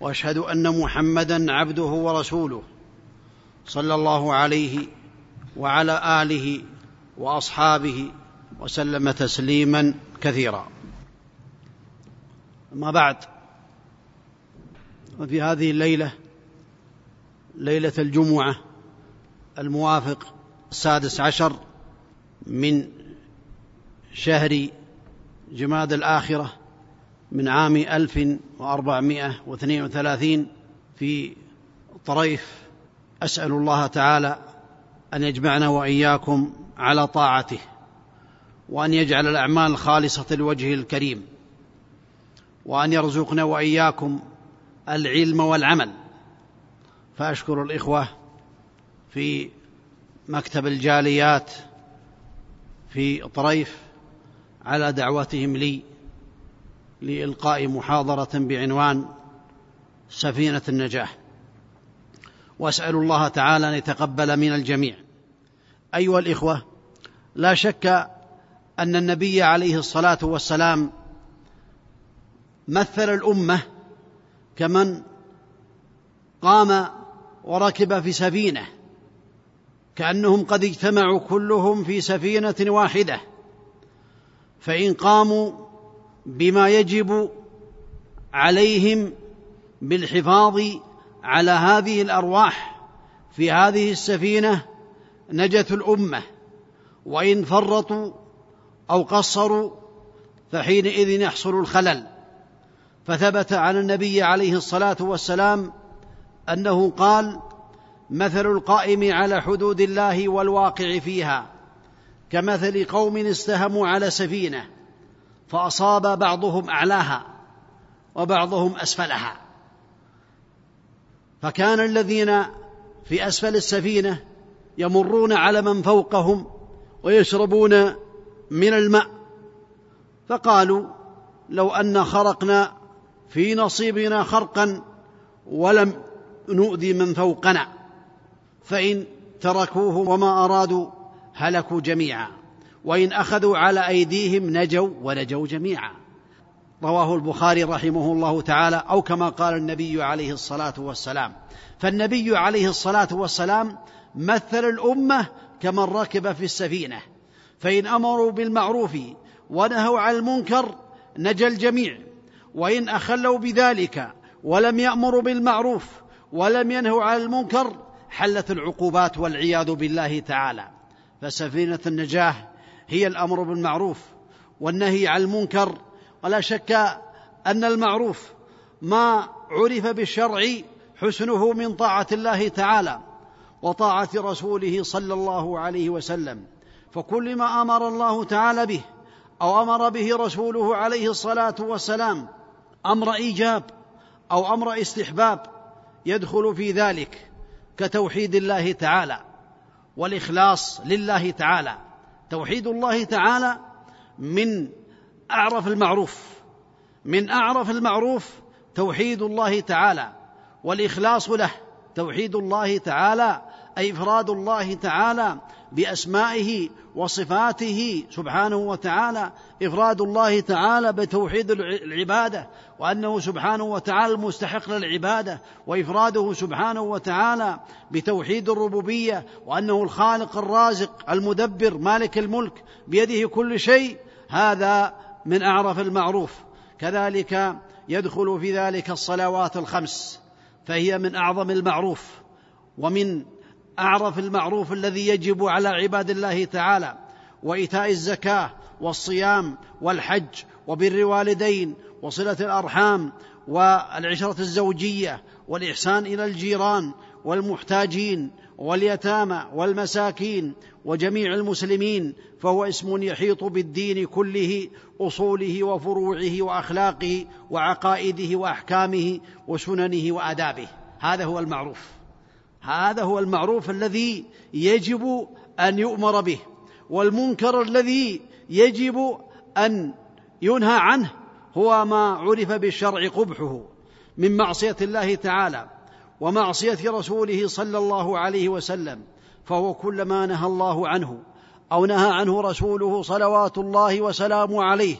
وأشهد أن محمدا عبده ورسوله صلى الله عليه وعلى آله وأصحابه وسلم تسليما كثيرا. أما بعد وفي هذه الليلة ليلة الجمعة الموافق السادس عشر من شهر جماد الآخرة من عام ألف وأربعمائة واثنين وثلاثين في طريف. أسأل الله تعالى أن يجمعنا وإياكم على طاعته وأن يجعل الأعمال خالصة لوجهه الكريم وأن يرزقنا وإياكم العلم والعمل. فأشكر الإخوة في مكتب الجاليات في طريف على دعوتهم لي لإلقاء محاضرة بعنوان سفينة النجاح. وأسأل الله تعالى أن يتقبل من الجميع. أيها الإخوة لا شك أن النبي عليه الصلاة والسلام مثل الأمة كمن قام وركب في سفينة كأنهم قد اجتمعوا كلهم في سفينة واحدة. فإن قاموا بما يجب عليهم بالحفاظ على هذه الأرواح في هذه السفينة نجت الأمة وإن فرطوا أو قصروا فحينئذ يحصل الخلل. فثبت عن النبي عليه الصلاة والسلام أنه قال مثل القائم على حدود الله والواقع فيها كمثل قوم استهموا على سفينة فأصاب بعضهم أعلاها وبعضهم أسفلها. فكان الذين في أسفل السفينة يمرون على من فوقهم ويشربون من الماء. فقالوا لو أن خرقنا في نصيبنا خرقا ولم نؤذي من فوقنا فإن تركوه وما أرادوا هلكوا جميعا. وإن أخذوا على أيديهم نجوا ونجوا جميعا. رواه البخاري رحمه الله تعالى أو كما قال النبي عليه الصلاة والسلام. فالنبي عليه الصلاة والسلام مثل الأمة كمن ركب في السفينة. فإن أمروا بالمعروف ونهوا عن المنكر نجا الجميع. وإن أخلوا بذلك ولم يأمروا بالمعروف ولم ينهوا عن المنكر حلت العقوبات والعياذ بالله تعالى. فسفينة النجاة هي الأمر بالمعروف والنهي عن المنكر ولا شك أن المعروف ما عرف بالشرع حسنه من طاعة الله تعالى وطاعة رسوله صلى الله عليه وسلم. فكل ما أمر الله تعالى به أو أمر به رسوله عليه الصلاة والسلام أمر إيجاب أو أمر استحباب يدخل في ذلك كتوحيد الله تعالى والإخلاص لله تعالى. توحيد الله تعالى من أعرف المعروف من أعرف المعروف توحيد الله تعالى والإخلاص له توحيد الله تعالى أي إفراد الله تعالى بأسمائه وصفاته سبحانه وتعالى إفراد الله تعالى بتوحيد العبادة وأنه سبحانه وتعالى المستحق للعبادة وإفراده سبحانه وتعالى بتوحيد الربوبية وأنه الخالق الرازق المدبر مالك الملك بيده كل شيء. هذا من أعرف المعروف. كذلك يدخل في ذلك الصلوات الخمس فهي من أعظم المعروف ومن أعرف المعروف الذي يجب على عباد الله تعالى وإيتاء الزكاة والصيام والحج وبر الوالدين وصلة الأرحام والعشرة الزوجية والإحسان إلى الجيران والمحتاجين واليتامى والمساكين وجميع المسلمين فهو اسم يحيط بالدين كله أصوله وفروعه وأخلاقه وعقائده وأحكامه وسننه وآدابه. هذا هو المعروف. هذا هو المعروف الذي يجب أن يؤمر به والمنكر الذي يجب أن ينهى عنه هو ما عرف بالشرع قبحه من معصية الله تعالى ومعصية رسوله صلى الله عليه وسلم فهو كل ما نهى الله عنه أو نهى عنه رسوله صلوات الله وسلامه عليه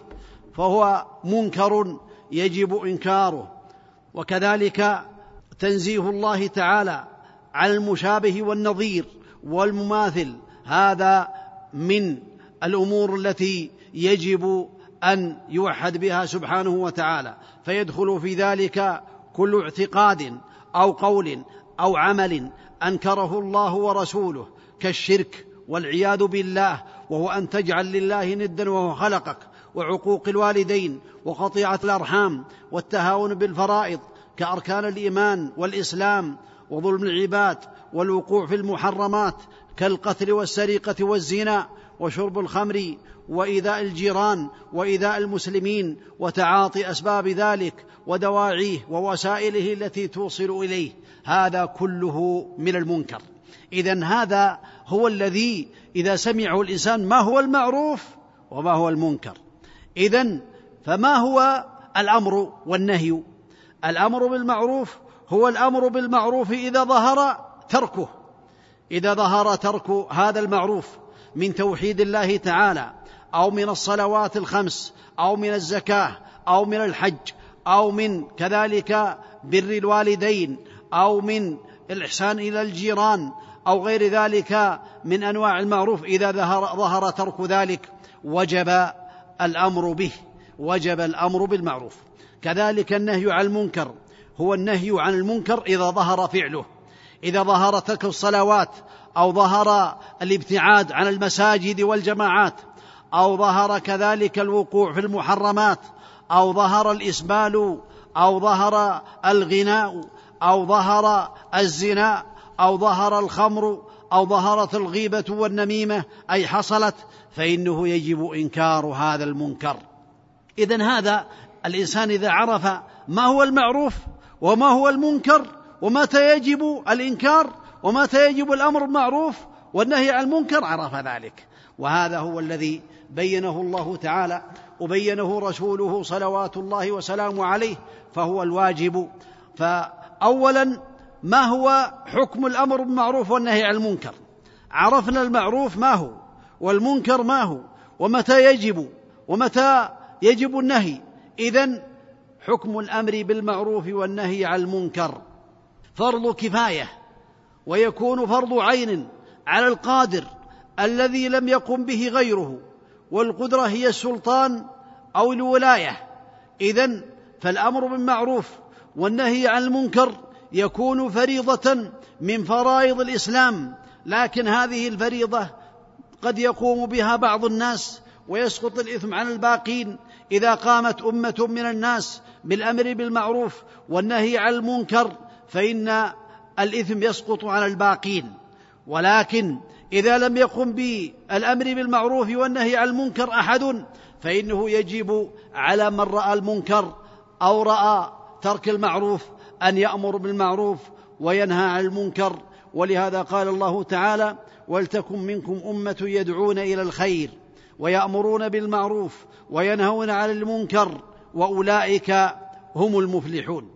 فهو منكر يجب إنكاره. وكذلك تنزيه الله تعالى عن المشابه والنظير والمماثل. هذا من الأمور التي يجب أن يوحد بها سبحانه وتعالى. فيدخل في ذلك كل اعتقاد أو قول أو عمل أنكره الله ورسوله كالشرك والعياذ بالله وهو أن تجعل لله ندا وهو خلقك وعقوق الوالدين وقطيعه الأرحام والتهاون بالفرائض كأركان الإيمان والإسلام وظلم العباد والوقوع في المحرمات كالقتل والسرقة والزنا وشرب الخمر وإيذاء الجيران وإيذاء المسلمين وتعاطي أسباب ذلك ودواعيه ووسائله التي توصل إليه. هذا كله من المنكر. اذا هذا هو الذي إذا سمعه الإنسان ما هو المعروف وما هو المنكر. اذا فما هو الأمر والنهي؟ الأمر بالمعروف هو الأمر بالمعروف إذا ظهر تركه. إذا ظهر ترك هذا المعروف من توحيد الله تعالى أو من الصلوات الخمس أو من الزكاة أو من الحج أو من كذلك بر الوالدين أو من الإحسان إلى الجيران أو غير ذلك من أنواع المعروف إذا ظهر, ظهر ترك ذلك وجب الأمر به وجب الأمر بالمعروف. كذلك النهي عن المنكر هو النهي عن المنكر إذا ظهر فعله. إذا ظهر ترك الصلوات أو ظهر الابتعاد عن المساجد والجماعات أو ظهر كذلك الوقوع في المحرمات أو ظهر الإسبال أو ظهر الغناء أو ظهر الزنا أو ظهر الخمر أو ظهرت الغيبة والنميمة أي حصلت فإنه يجب إنكار هذا المنكر. اذا هذا الإنسان إذا عرف ما هو المعروف وما هو المنكر ومتى يجب الإنكار ومتى يجب الأمر بالمعروف والنهي عن المنكر عرف ذلك. وهذا هو الذي بينه الله تعالى وبينه رسوله صلوات الله وسلامه عليه فهو الواجب. فاولا ما هو حكم الأمر بالمعروف والنهي عن المنكر؟ عرفنا المعروف ما هو والمنكر ما هو ومتى يجب ومتى يجب النهي. إذن حكم الأمر بالمعروف والنهي عن المنكر. فرض كفاية ويكون فرض عين على القادر الذي لم يقم به غيره والقدرة هي السلطان أو الولاية. إذن فالأمر بالمعروف والنهي عن المنكر يكون فريضة من فرائض الإسلام لكن هذه الفريضة قد يقوم بها بعض الناس ويسقط الإثم عن الباقين. إذا قامت أمة من الناس بالأمر بالمعروف والنهي عن المنكر فإن الإثم يسقط على الباقين. ولكن إذا لم يقم بالأمر بالمعروف والنهي عن المنكر أحد فإنه يجب على من رأى المنكر أو رأى ترك المعروف أن يأمر بالمعروف وينهى عن المنكر. ولهذا قال الله تعالى ولتكن منكم أمة يدعون إلى الخير ويأمرون بالمعروف وينهون عن المنكر وأولئك هم المفلحون.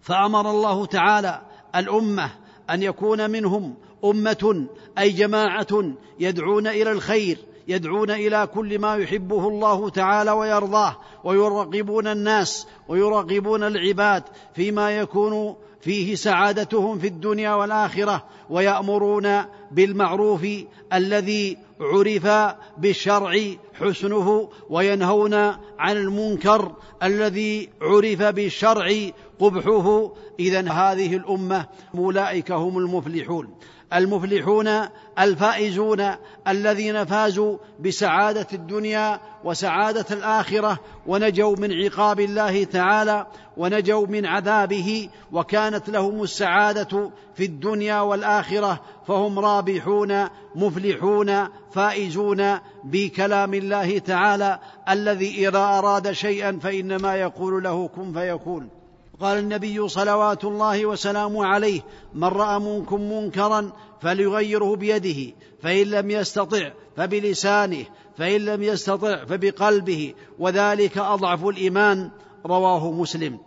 فأمر الله تعالى الأمة أن يكون منهم أمة أي جماعة يدعون إلى الخير يدعون إلى كل ما يحبه الله تعالى ويرضاه ويرغبون الناس ويرغبون العباد فيما يكون فيه سعادتهم في الدنيا والآخرة ويأمرون بالمعروف الذي عرف بالشرع حسنه وينهون عن المنكر الذي عرف بالشرع قبحه. اذا هذه الأمة أولئك هم المفلحون. المفلحون الفائزون الذين فازوا بسعادة الدنيا وسعادة الآخرة ونجوا من عقاب الله تعالى ونجوا من عذابه وكانت لهم السعادة في الدنيا والآخرة فهم رابحون مفلحون فائزون بكلام الله تعالى الذي إذا أراد شيئا فإنما يقول له كن فيكون. قال النبي صلوات الله وسلامه عليه من رأى منكم منكرا فليغيره بيده فإن لم يستطع فبلسانه فإن لم يستطع فبقلبه وذلك أضعف الإيمان رواه مسلم.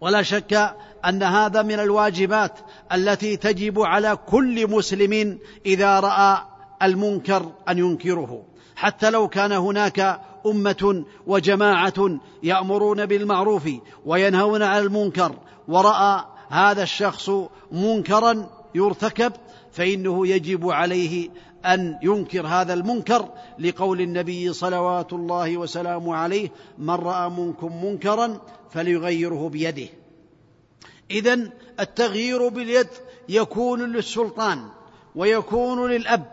ولا شك أن هذا من الواجبات التي تجب على كل مسلم إذا رأى المنكر أن ينكره. حتى لو كان هناك أمة وجماعة يأمرون بالمعروف وينهون عن المنكر ورأى هذا الشخص منكرا يرتكب فإنه يجب عليه أن ينكر هذا المنكر لقول النبي صلوات الله وسلامه عليه من رأى منكم منكرا فليغيره بيده. اذا التغيير باليد يكون للسلطان ويكون للأب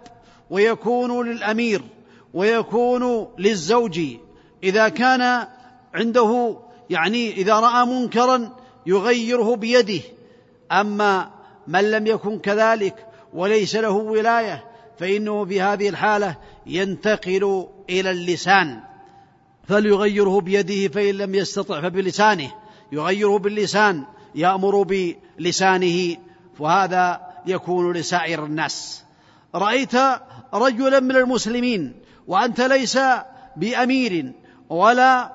ويكون للأمير ويكون للزوج إذا كان عنده يعني إذا رأى منكرا يغيره بيده. أما من لم يكن كذلك وليس له ولاية فإنه في هذه الحالة ينتقل إلى اللسان. فليغيره بيده فإن لم يستطع فبلسانه. يغيره باللسان يأمر بلسانه. وهذا يكون لسائر الناس. رأيت رجلا من المسلمين وأنت ليس بأمير ولا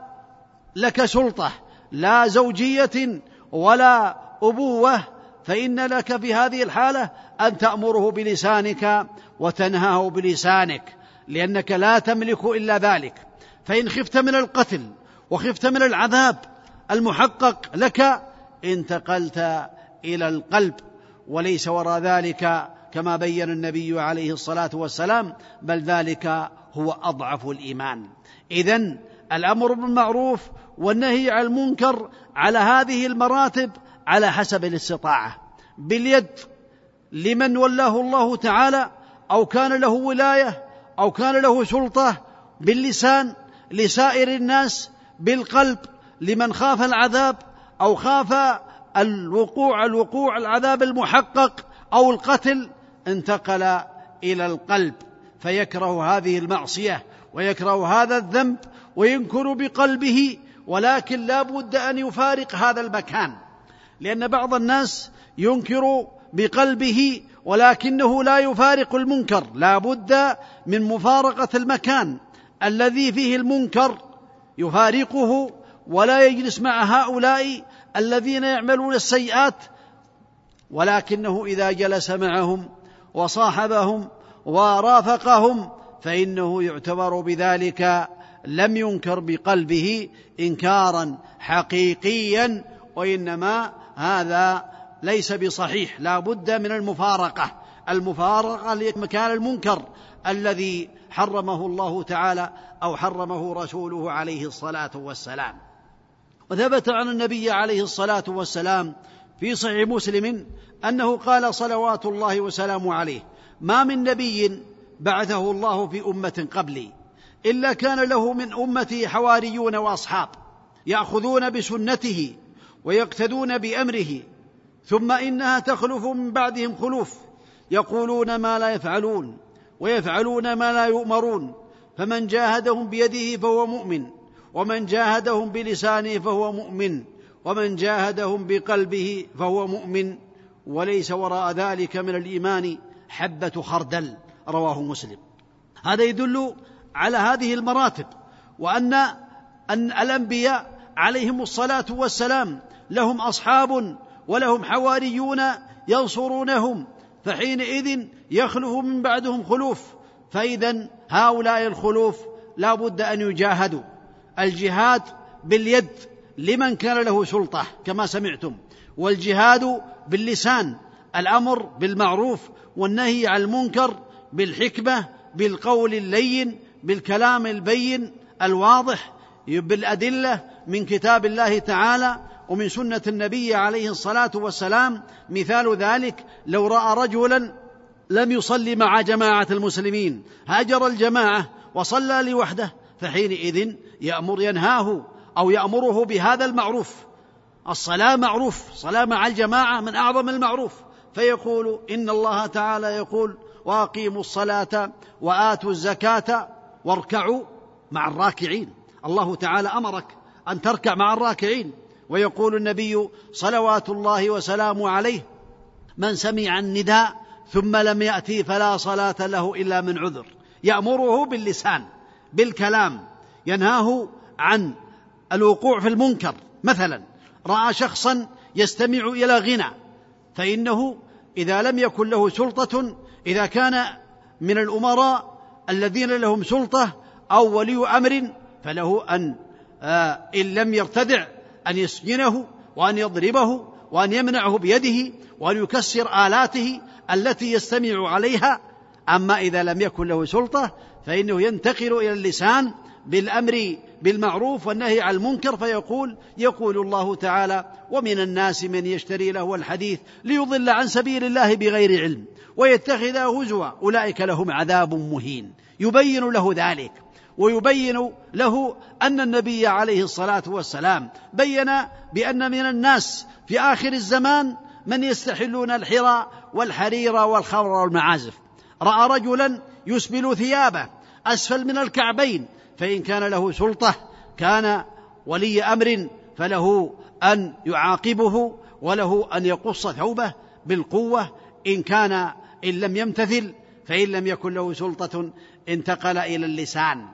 لك سلطة لا زوجية ولا أبوة فإن لك في هذه الحالة أن تأمره بلسانك وتنهاه بلسانك لأنك لا تملك إلا ذلك. فإن خفت من القتل وخفت من العذاب المحقق لك انتقلت إلى القلب. وليس وراء ذلك كما بين النبي عليه الصلاة والسلام بل ذلك هو أضعف الإيمان. اذا الأمر بالمعروف والنهي عن المنكر على هذه المراتب على حسب الاستطاعة. باليد لمن ولاه الله تعالى أو كان له ولاية أو كان له سلطة باللسان لسائر الناس بالقلب لمن خاف العذاب أو خاف الوقوع الوقوع العذاب المحقق أو القتل انتقل إلى القلب. فيكره هذه المعصية ويكره هذا الذنب وينكر بقلبه ولكن لا بد أن يفارق هذا المكان لأن بعض الناس ينكر بقلبه ولكنه لا يفارق المنكر لا بد من مفارقة المكان الذي فيه المنكر يفارقه ولا يجلس مع هؤلاء الذين يعملون السيئات ولكنه إذا جلس معهم وصاحبهم ورافقهم فإنه يعتبر بذلك لم ينكر بقلبه إنكارا حقيقيا وإنما هذا ليس بصحيح لا بد من المفارقة. المفارقة لمكان المنكر الذي حرمه الله تعالى أو حرمه رسوله عليه الصلاة والسلام. وثبت عن النبي عليه الصلاة والسلام في صحيح مسلم أنه قال صلوات الله وسلامه عليه. ما من نبي بعثه الله في أمة قبلي إلا كان له من امته حواريون وأصحاب يأخذون بسنته ويقتدون بأمره ثم إنها تخلف من بعدهم خلوف يقولون ما لا يفعلون ويفعلون ما لا يؤمرون فمن جاهدهم بيده فهو مؤمن ومن جاهدهم بلسانه فهو مؤمن ومن جاهدهم بقلبه فهو مؤمن وليس وراء ذلك من الإيمان حبة خردل رواه مسلم. هذا يدل على هذه المراتب وأن أن الأنبياء عليهم الصلاة والسلام لهم أصحاب ولهم حواريون ينصرونهم فحينئذ يخلف من بعدهم خلوف فإذا هؤلاء الخلوف لا بد أن يجاهدوا. الجهاد باليد لمن كان له سلطة كما سمعتم والجهاد باللسان الأمر بالمعروف والنهي عن المنكر بالحكمة بالقول اللين بالكلام البين الواضح بالأدلة من كتاب الله تعالى ومن سنة النبي عليه الصلاة والسلام. مثال ذلك لو رأى رجلا لم يصلي مع جماعة المسلمين هاجر الجماعة وصلى لوحده فحينئذ يأمر ينهاه أو يأمره بهذا المعروف. الصلاة معروف صلاة مع الجماعة من أعظم المعروف. فيقول إن الله تعالى يقول وأقيموا الصلاة وآتوا الزكاة واركعوا مع الراكعين. الله تعالى أمرك أن تركع مع الراكعين. ويقول النبي صلوات الله وسلامه عليه من سمع النداء ثم لم يأتي فلا صلاة له إلا من عذر. يأمره باللسان بالكلام ينهاه عن الوقوع في المنكر. مثلا رأى شخصا يستمع إلى غنى فإنه إذا لم يكن له سلطة إذا كان من الأمراء الذين لهم سلطة أو ولي أمر فله أن آه إن لم يرتدع أن يسجنه وأن يضربه وأن يمنعه بيده وأن يكسر آلاته التي يستمع عليها. أما إذا لم يكن له سلطة فإنه ينتقل إلى اللسان بالأمر بالمعروف والنهي عن المنكر فيقول يقول الله تعالى ومن الناس من يشتري له الحديث ليضل عن سبيل الله بغير علم ويتخذه هزوا أولئك لهم عذاب مهين. يبين له ذلك ويبين له أن النبي عليه الصلاة والسلام بين بأن من الناس في آخر الزمان من يستحلون الحرى والحرير والخمر والمعازف. رأى رجلا يسبل ثيابه أسفل من الكعبين فإن كان له سلطة كان ولي أمر فله أن يعاقبه وله أن يقص ثوبه بالقوة. إن كان إن لم يمتثل فإن لم يكن له سلطة انتقل إلى اللسان.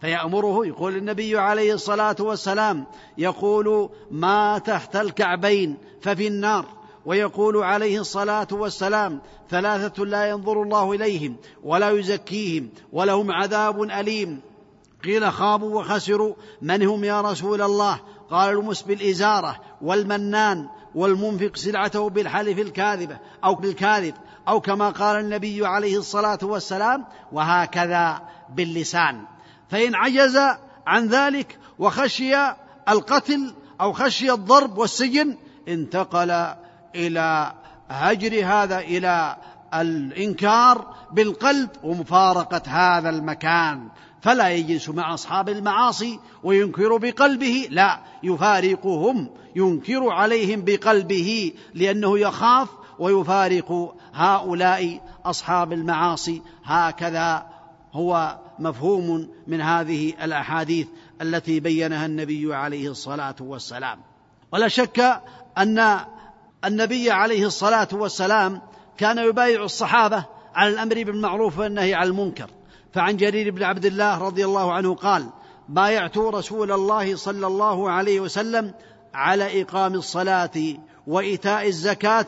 فيأمره يقول النبي عليه الصلاة والسلام يقول ما تحت الكعبين ففي النار. ويقول عليه الصلاة والسلام ثلاثة لا ينظر الله إليهم ولا يزكيهم ولهم عذاب أليم. قيل خابوا وخسروا. من هم يا رسول الله؟ قال المس بالإزارة والمنان والمنفق سلعته بالحلف الكاذبة أو بالكاذب أو كما قال النبي عليه الصلاة والسلام وهكذا باللسان. فإن عجز عن ذلك وخشي القتل أو خشي الضرب والسجن انتقل إلى هجر هذا إلى الإنكار بالقلب ومفارقة هذا المكان. فلا يجلس مع أصحاب المعاصي وينكر بقلبه لا يفارقهم ينكر عليهم بقلبه لأنه يخاف ويفارق هؤلاء أصحاب المعاصي. هكذا هو مفهوم من هذه الأحاديث التي بينها النبي عليه الصلاة والسلام. ولا شك أن النبي عليه الصلاة والسلام كان يبايع الصحابة على الأمر بالمعروف والنهي عن المنكر. فعن جرير بن عبد الله رضي الله عنه قال بايعت رسول الله صلى الله عليه وسلم على إقام الصلاة وإيتاء الزكاة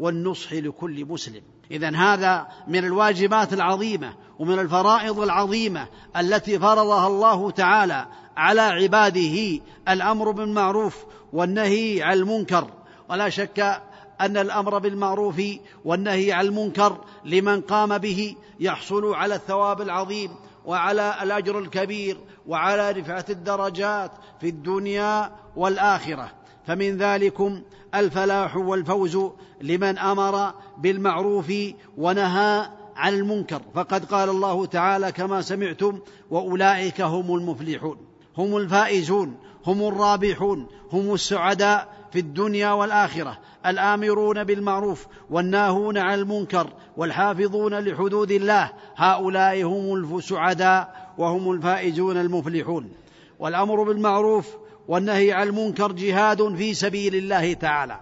والنصح لكل مسلم. اذا هذا من الواجبات العظيمة ومن الفرائض العظيمة التي فرضها الله تعالى على عباده الأمر بالمعروف والنهي عن المنكر. ولا شك أن الأمر بالمعروف والنهي عن المنكر لمن قام به يحصل على الثواب العظيم وعلى الأجر الكبير وعلى رفعة الدرجات في الدنيا والآخرة. فمن ذلكم الفلاح والفوز لمن أمر بالمعروف ونهى عن المنكر. فقد قال الله تعالى كما سمعتم وأولئك هم المفلحون هم الفائزون هم الرابحون هم السعداء في الدنيا والآخرة الآمرون بالمعروف والناهون عن المنكر والحافظون لحدود الله هؤلاء هم السعداء وهم الفائزون المفلحون. والأمر بالمعروف والنهي عن المنكر جهاد في سبيل الله تعالى.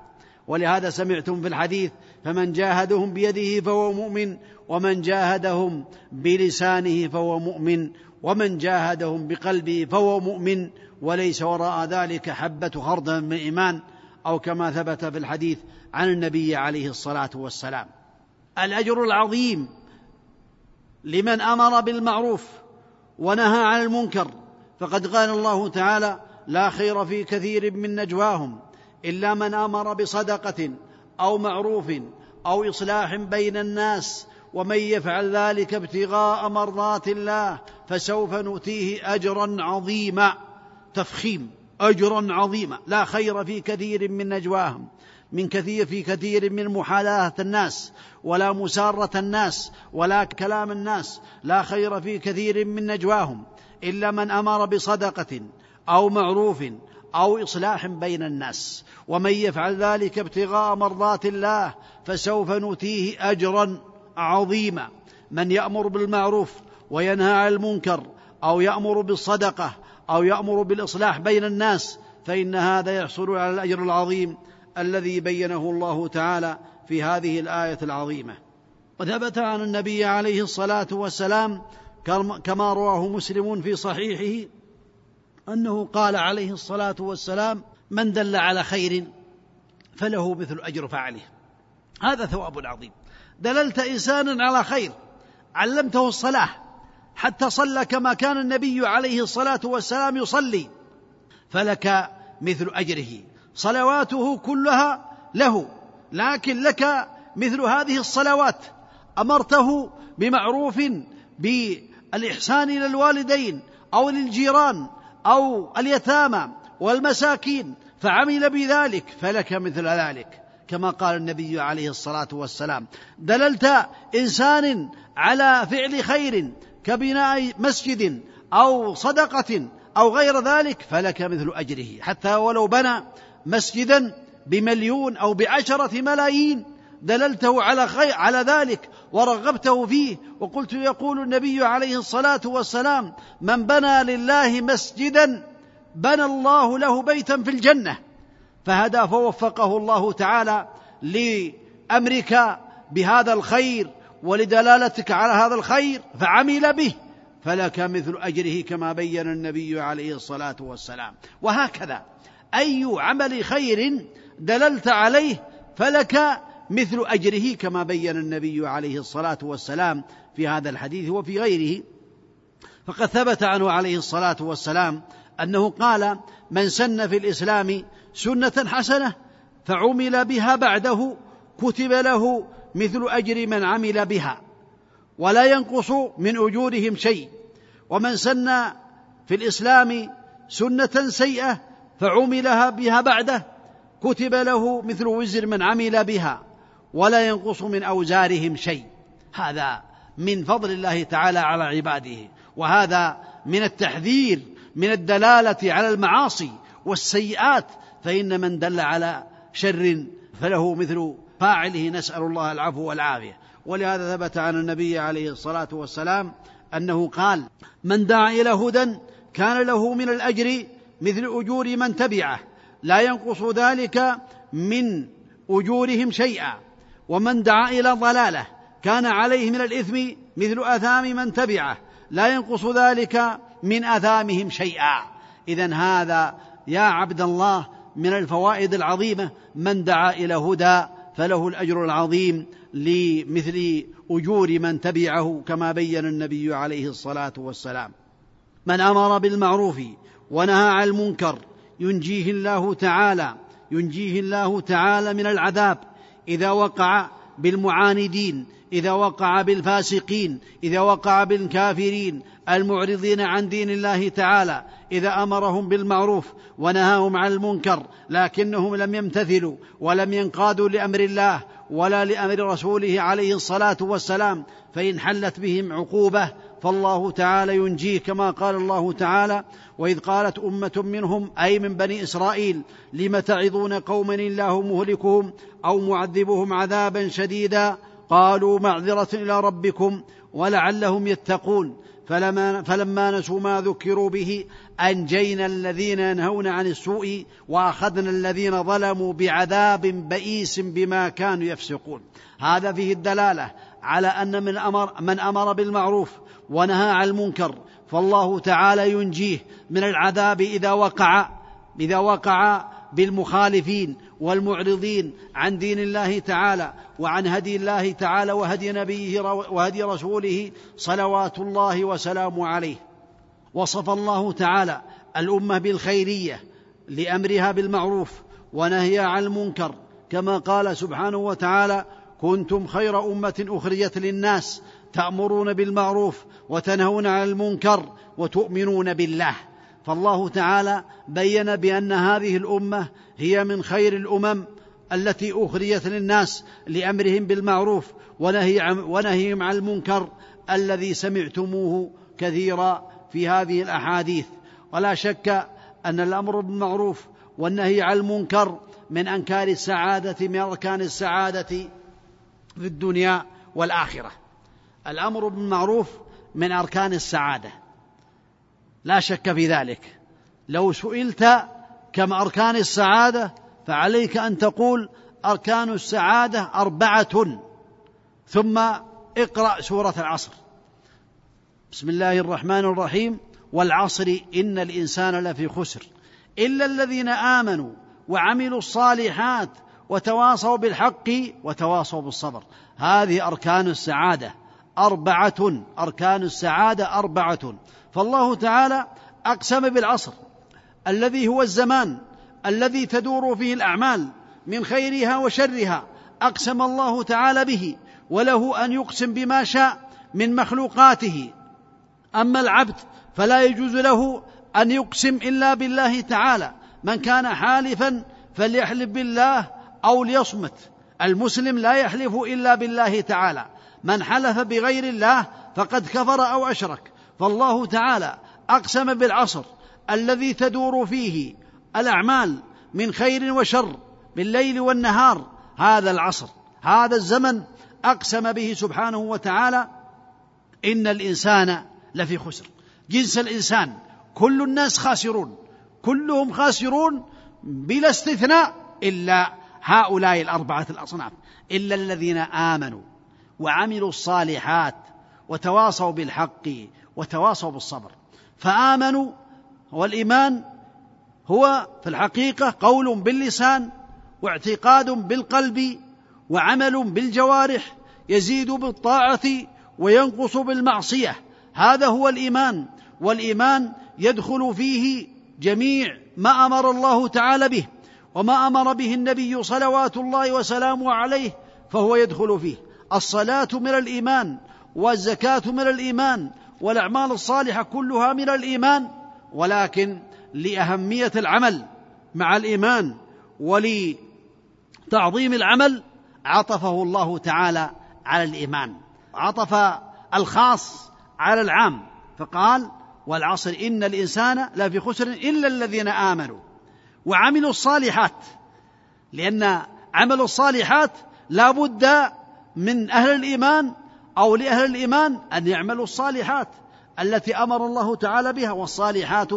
ولهذا سمعتم في الحديث فمن جاهدهم بيده فهو مؤمن ومن جاهدهم بلسانه فهو مؤمن ومن جاهدهم بقلبه فهو مؤمن وليس وراء ذلك حبة خردل من إيمان. أو كما ثبت في الحديث عن النبي عليه الصلاة والسلام. الأجر العظيم لمن أمر بالمعروف ونهى عن المنكر. فقد قال الله تعالى لا خير في كثير من نجواهم إلا من أمر بصدقة أو معروف أو إصلاح بين الناس. ومن يفعل ذلك ابتغاء مرضات الله فسوف نؤتيه أجرا عظيما. تفخيم. اجرا عظيما. لا خير في كثير من نجواهم من كثير في كثير من محالاة الناس ولا مسارة الناس ولا كلام الناس. لا خير في كثير من نجواهم إلا من أمر بصدقة أو معروف أو إصلاح بين الناس. ومن يفعل ذلك ابتغاء مرضات الله فسوف نؤتيه أجرا عظيما. من يأمر بالمعروف وينهى عن المنكر أو يأمر بالصدقة أو يأمر بالإصلاح بين الناس فإن هذا يحصل على الأجر العظيم الذي بينه الله تعالى في هذه الآية العظيمة. وثبت عن النبي عليه الصلاة والسلام كما رواه مسلم في صحيحه أنه قال عليه الصلاة والسلام من دل على خير فله مثل أجر فعله. هذا ثواب عظيم. دللت إنسانا على خير علمته الصلاة حتى صلى كما كان النبي عليه الصلاة والسلام يصلي. فلك مثل أجره. صلواته كلها له. لكن لك مثل هذه الصلوات. أمرته بمعروف بالإحسان إلى الوالدين أو للجيران أو اليتامى والمساكين. فعمل بذلك. فلك مثل ذلك. كما قال النبي عليه الصلاة والسلام. دللت إنسان على فعل خير كبناء مسجد أو صدقة أو غير ذلك فلك مثل أجره. حتى ولو بنى مسجدا بمليون أو بعشرة ملايين دللته على خير على ذلك ورغبته فيه. وقلت يقول النبي عليه الصلاة والسلام من بنى لله مسجدا بنى الله له بيتا في الجنة فهدى فوفقه الله تعالى لأمرك بهذا الخير ولدلالتك على هذا الخير فعمل به. فلك مثل أجره كما بين النبي عليه الصلاة والسلام. وهكذا أي عمل خير دللت عليه فلك مثل أجره كما بين النبي عليه الصلاة والسلام في هذا الحديث وفي غيره. فقد ثبت عنه عليه الصلاة والسلام أنه قال من سن في الإسلام سنة حسنة فعمل بها بعده كتب له مثل أجر من عمل بها ولا ينقص من أجورهم شيء. ومن سن في الإسلام سنة سيئة فعملها بها بعده كتب له مثل وزر من عمل بها ولا ينقص من أوزارهم شيء. هذا من فضل الله تعالى على عباده وهذا من التحذير من الدلالة على المعاصي والسيئات فإن من دل على شر فله مثل فاعله نسأل الله العفو والعافية. ولهذا ثبت عن النبي عليه الصلاة والسلام أنه قال من دعا إلى هدى كان له من الأجر مثل أجور من تبعه لا ينقص ذلك من أجورهم شيئا. ومن دعا إلى ضلاله كان عليه من الإثم مثل أثام من تبعه لا ينقص ذلك من أثامهم شيئا. اذا هذا يا عبد الله من الفوائد العظيمة من دعا إلى هدى فله الأجر العظيم لمثل أجور من تبعه كما بين النبي عليه الصلاة والسلام. من أمر بالمعروف ونهى عن المنكر ينجيه الله تعالى ينجيه الله تعالى من العذاب إذا وقع بالمعاندين إذا وقع بالفاسقين إذا وقع بالكافرين المعرضين عن دين الله تعالى إذا أمرهم بالمعروف ونهاهم عن المنكر لكنهم لم يمتثلوا ولم ينقادوا لأمر الله ولا لأمر رسوله عليه الصلاة والسلام فإن حلت بهم عقوبة فالله تعالى ينجيه كما قال الله تعالى وإذ قالت أمة منهم أي من بني إسرائيل لم تعظون قوما الله مهلكهم أو معذبهم عذابا شديدا؟ قالوا معذرة إلى ربكم ولعلهم يتقون. فلما, فلما نسوا ما ذكروا به أنجينا الذين ينهون عن السوء وأخذنا الذين ظلموا بعذاب بئيس بما كانوا يفسقون. هذا فيه الدلالة على أن من أمر من أمر بالمعروف ونهى عن المنكر. فالله تعالى ينجيه من العذاب إذا وقع إذا وقع بالمخالفين والمعرضين عن دين الله تعالى وعن هدي الله تعالى وهدي نبيه وهدي رسوله صلوات الله وسلامه عليه. وصف الله تعالى الأمة بالخيرية لأمرها بالمعروف ونهي عن المنكر كما قال سبحانه وتعالى كنتم خير أمة أخرجت للناس تأمرون بالمعروف وتنهون عن المنكر وتؤمنون بالله. فالله تعالى بين بأن هذه الأمة هي من خير الأمم التي اخرجت للناس لأمرهم بالمعروف ونهي ونهيهم عن المنكر الذي سمعتموه كثيرا في هذه الأحاديث. ولا شك أن الأمر بالمعروف والنهي عن المنكر من أنكار السعادة من أركان السعادة في الدنيا والآخرة. الأمر بالمعروف من أركان السعادة. لا شك في ذلك. لو سئلت كما أركان السعادة فعليك أن تقول أركان السعادة أربعة. ثم اقرأ سورة العصر. بسم الله الرحمن الرحيم. والعصر إن الإنسان لفي خسر. إلا الذين آمنوا وعملوا الصالحات وتواصوا بالحق وتواصوا بالصبر. هذه أركان السعادة. أربعة أركان السعادة أربعة. فالله تعالى أقسم بالعصر الذي هو الزمان الذي تدور فيه الأعمال من خيرها وشرها أقسم الله تعالى به وله أن يقسم بما شاء من مخلوقاته. أما العبد فلا يجوز له أن يقسم إلا بالله تعالى. من كان حالفا فليحلف بالله أو ليصمت. المسلم لا يحلف إلا بالله تعالى. من حلف بغير الله فقد كفر أو أشرك. فالله تعالى أقسم بالعصر الذي تدور فيه الأعمال من خير وشر بالليل والنهار. هذا العصر هذا الزمن أقسم به سبحانه وتعالى إن الإنسان لفي خسر. جنس الإنسان كل الناس خاسرون كلهم خاسرون بلا استثناء إلا هؤلاء الأربعة الأصناف إلا الذين آمنوا. وعملوا الصالحات وتواصوا بالحق وتواصوا بالصبر. فآمنوا والإيمان هو في الحقيقة قول باللسان واعتقاد بالقلب وعمل بالجوارح يزيد بالطاعة وينقص بالمعصية. هذا هو الإيمان والإيمان يدخل فيه جميع ما أمر الله تعالى به وما أمر به النبي صلوات الله وسلامه عليه فهو يدخل فيه. الصلاة من الإيمان والزكاة من الإيمان والأعمال الصالحة كلها من الإيمان ولكن لأهمية العمل مع الإيمان ولتعظيم العمل عطفه الله تعالى على الإيمان عطف الخاص على العام فقال والعصر إن الإنسان لفي خسر إلا الذين آمنوا وعملوا الصالحات لأن عمل الصالحات لا بد من أهل الإيمان أو لأهل الإيمان أن يعملوا الصالحات التي أمر الله تعالى بها والصالحات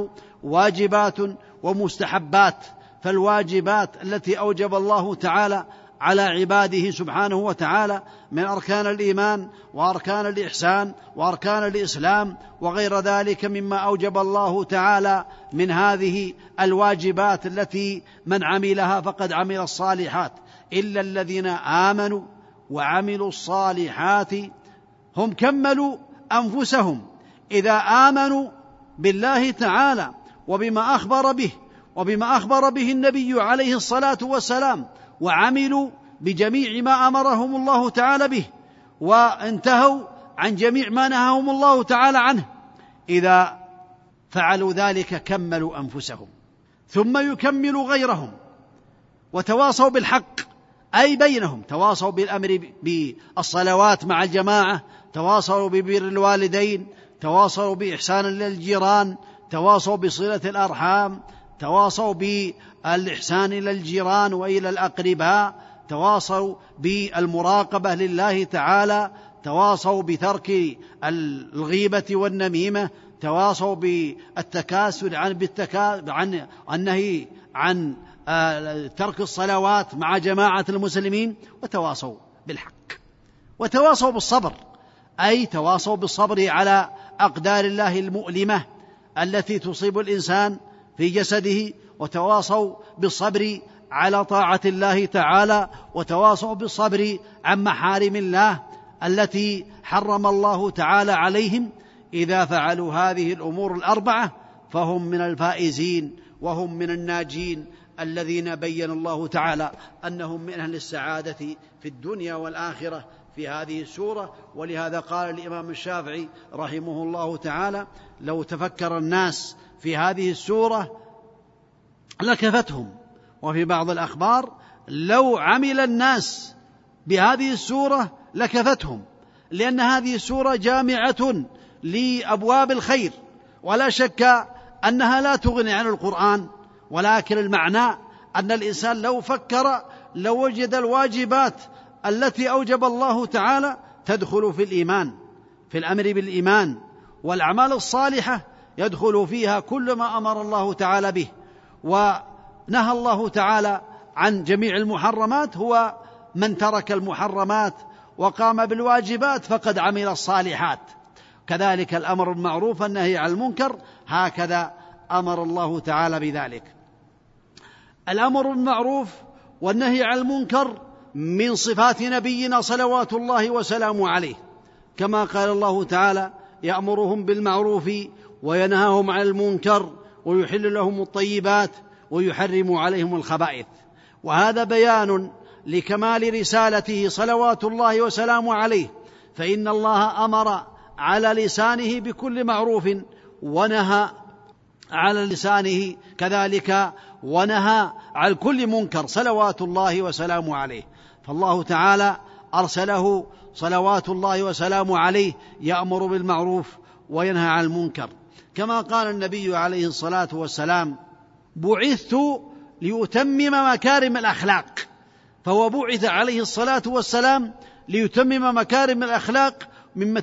واجبات ومستحبات فالواجبات التي أوجب الله تعالى على عباده سبحانه وتعالى من أركان الإيمان وأركان الإحسان وأركان الإسلام وغير ذلك مما أوجب الله تعالى من هذه الواجبات التي من عملها فقد عمل الصالحات. إلا الذين آمنوا وعملوا الصالحات هم كملوا أنفسهم إذا آمنوا بالله تعالى وبما أخبر به وبما أخبر به النبي عليه الصلاة والسلام وعملوا بجميع ما أمرهم الله تعالى به وانتهوا عن جميع ما نهاهم الله تعالى عنه. إذا فعلوا ذلك كملوا أنفسهم ثم يكملوا غيرهم وتواصوا بالحق. أي بينهم تواصوا بالأمر بالصلوات مع الجماعة تواصوا ببر الوالدين تواصوا بإحسان للجيران تواصوا بصلة الأرحام تواصوا بالإحسان إلى الجيران وإلى الأقرباء تواصوا بالمراقبة لله تعالى تواصوا بترك الغيبة والنميمة تواصوا بالتكاسل عن بالتكا عن النهي عن ترك الصلوات مع جماعة المسلمين وتواصوا بالحق. وتواصوا بالصبر. أي تواصوا بالصبر على أقدار الله المؤلمة التي تصيب الإنسان في جسده وتواصوا بالصبر على طاعة الله تعالى وتواصوا بالصبر عن محارم الله التي حرم الله تعالى عليهم. إذا فعلوا هذه الأمور الأربعة فهم من الفائزين وهم من الناجين الذين بين الله تعالى أنهم من أهل السعادة في الدنيا والآخرة في هذه السورة. ولهذا قال الإمام الشافعي رحمه الله تعالى لو تفكر الناس في هذه السورة لكفتهم. وفي بعض الأخبار لو عمل الناس بهذه السورة لكفتهم. لأن هذه السورة جامعة لأبواب الخير. ولا شك أنها لا تغني عن القرآن. ولكن المعنى أن الإنسان لو فكر لوجد لو الواجبات التي أوجب الله تعالى تدخل في الإيمان في الأمر بالإيمان والأعمال الصالحة يدخل فيها كل ما أمر الله تعالى به. نهى الله تعالى عن جميع المحرمات هو من ترك المحرمات وقام بالواجبات فقد عمل الصالحات. كذلك الأمر بالمعروف والنهي عن المنكر هكذا أمر الله تعالى بذلك. الأمر بالمعروف والنهي عن المنكر من صفات نبينا صلوات الله وسلامه عليه. كما قال الله تعالى يأمرهم بالمعروف وينهاهم عن المنكر ويحل لهم الطيبات ويحرم عليهم الخبائث. وهذا بيان لكمال رسالته صلوات الله وسلامه عليه. فإن الله أمر على لسانه بكل معروف ونهى على لسانه كذلك ونهى عن كل منكر صلوات الله وسلامه عليه. فالله تعالى أرسله صلوات الله وسلامه عليه يأمر بالمعروف وينهى عن المنكر. كما قال النبي عليه الصلاة والسلام بعثت ليتمم مكارم الأخلاق فهو بعث عليه الصلاة والسلام ليتمم مكارم الأخلاق من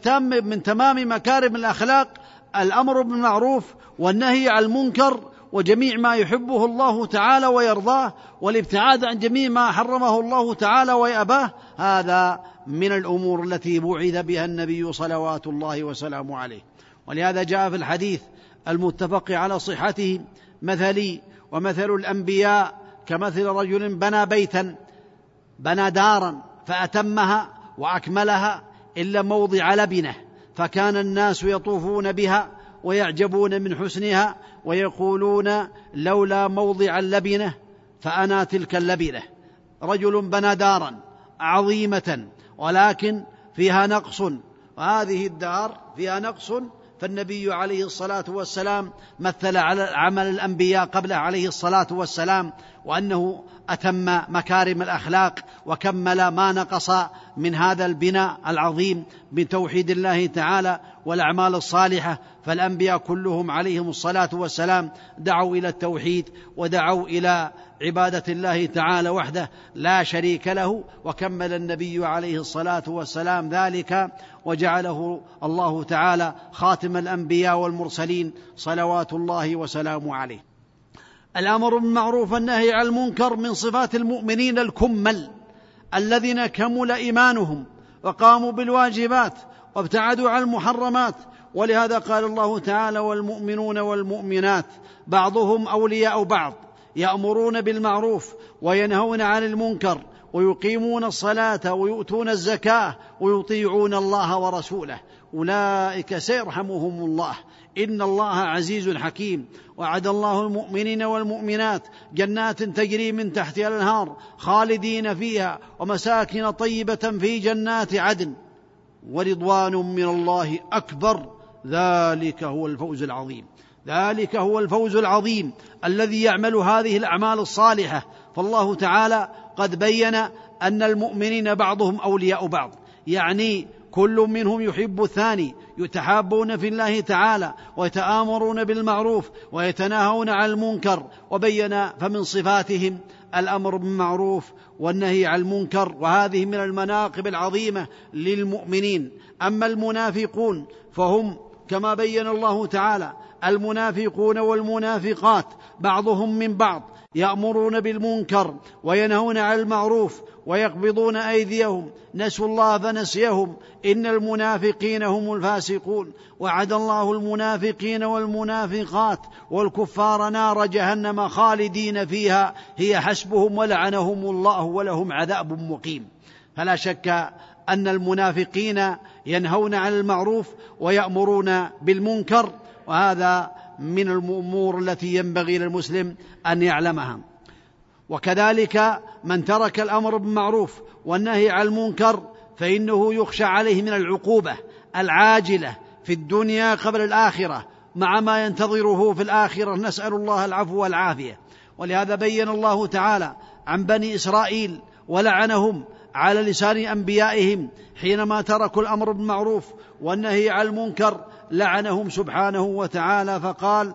من تمام مكارم الأخلاق الأمر بالمعروف والنهي عن المنكر وجميع ما يحبه الله تعالى ويرضاه والابتعاد عن جميع ما حرمه الله تعالى ويأباه هذا من الأمور التي بعث بها النبي صلوات الله وسلامه عليه. ولهذا جاء في الحديث المتفق على صحته مثلي ومثل الأنبياء كمثل رجل بنى بيتا بنى دارا فأتمها وأكملها إلا موضع لبنة. فكان الناس يطوفون بها ويعجبون من حسنها ويقولون لولا موضع اللبنة فأنا تلك اللبنة. رجل بنى دارا عظيمة ولكن فيها نقص وهذه الدار فيها نقص فالنبي عليه الصلاة والسلام مثل على عمل الأنبياء قبله عليه الصلاة والسلام وأنه أتم مكارم الأخلاق وكمل ما نقص من هذا البناء العظيم من توحيد الله تعالى والأعمال الصالحة. فالأنبياء كلهم عليهم الصلاة والسلام دعوا إلى التوحيد ودعوا إلى عبادة الله تعالى وحده لا شريك له. وكمل النبي عليه الصلاة والسلام ذلك وجعله الله تعالى خاتم الأنبياء والمرسلين صلوات الله وسلامه عليه. الأمر بالمعروف والنهي عن المنكر من صفات المؤمنين الكمل الذين كمل إيمانهم وقاموا بالواجبات وابتعدوا عن المحرمات. ولهذا قال الله تعالى والمؤمنون والمؤمنات بعضهم أولياء بعض يأمرون بالمعروف وينهون عن المنكر ويقيمون الصلاة ويؤتون الزكاة ويطيعون الله ورسوله. أولئك سيرحمهم الله. إن الله عزيز حكيم. وعد الله المؤمنين والمؤمنات جنات تجري من تحتها الأنهار خالدين فيها ومساكن طيبة في جنات عدن. ورضوان من الله أكبر. ذلك هو الفوز العظيم. ذلك هو الفوز العظيم الذي يعمل هذه الأعمال الصالحة. فالله تعالى قد بين أن المؤمنين بعضهم أولياء بعض. يعني كل منهم يحب الثاني يتحابون في الله تعالى ويتآمرون بالمعروف ويتناهون عن المنكر وبين فمن صفاتهم الأمر بالمعروف والنهي عن المنكر وهذه من المناقب العظيمة للمؤمنين. أما المنافقون فهم كما بين الله تعالى المنافقون والمنافقات بعضهم من بعض يأمرون بالمنكر وينهون عن المعروف ويقبضون أيديهم. نسوا الله فنسيهم. إن المنافقين هم الفاسقون. وعد الله المنافقين والمنافقات. والكفار نار جهنم خالدين فيها. هي حسبهم ولعنهم الله ولهم عذاب مقيم. فلا شك أن المنافقين ينهون عن المعروف ويأمرون بالمنكر. وهذا من الأمور التي ينبغي للمسلم أن يعلمها. وكذلك من ترك الأمر بالمعروف والنهي عن المنكر فإنه يخشى عليه من العقوبة العاجلة في الدنيا قبل الآخرة مع ما ينتظره في الآخرة. نسأل الله العفو والعافية. ولهذا بين الله تعالى عن بني إسرائيل ولعنهم على لسان أنبيائهم حينما تركوا الأمر بالمعروف والنهي عن المنكر لعنهم سبحانه وتعالى فقال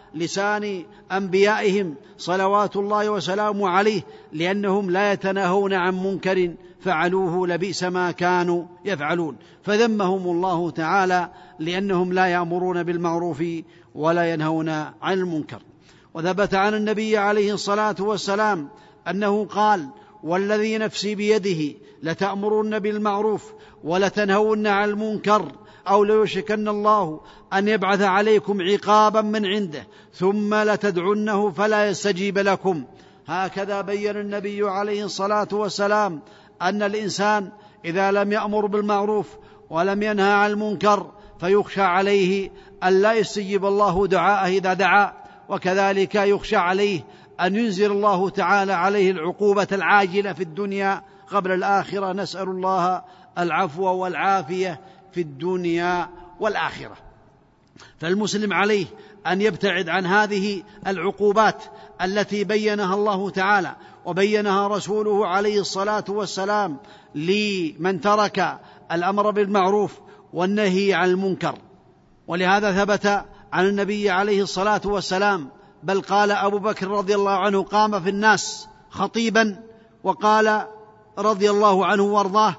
لسان أنبيائهم صلوات الله وسلامه عليه لأنهم لا يتناهون عن منكر فعلوه لبئس ما كانوا يفعلون. فذمهم الله تعالى لأنهم لا يأمرون بالمعروف ولا ينهون عن المنكر. وثبت عن النبي عليه الصلاة والسلام أنه قال والذي نفسي بيده لتأمرن بالمعروف ولتنهون عن المنكر أو ليوشكن الله أن يبعث عليكم عقابا من عنده ثم لتدعنه فلا يستجيب لكم. هكذا بين النبي عليه الصلاة والسلام أن الإنسان إذا لم يأمر بالمعروف ولم ينهى عن المنكر فيخشى عليه أن لا يستجيب الله دعاءه إذا دعا وكذلك يخشى عليه أن ينزل الله تعالى عليه العقوبة العاجلة في الدنيا قبل الآخرة. نسأل الله العفو والعافية في الدنيا والآخرة. فالمسلم عليه أن يبتعد عن هذه العقوبات التي بينها الله تعالى وبينها رسوله عليه الصلاة والسلام لمن ترك الأمر بالمعروف والنهي عن المنكر. ولهذا ثبت عن النبي عليه الصلاة والسلام بل قال أبو بكر رضي الله عنه قام في الناس خطيبا وقال رضي الله عنه وارضاه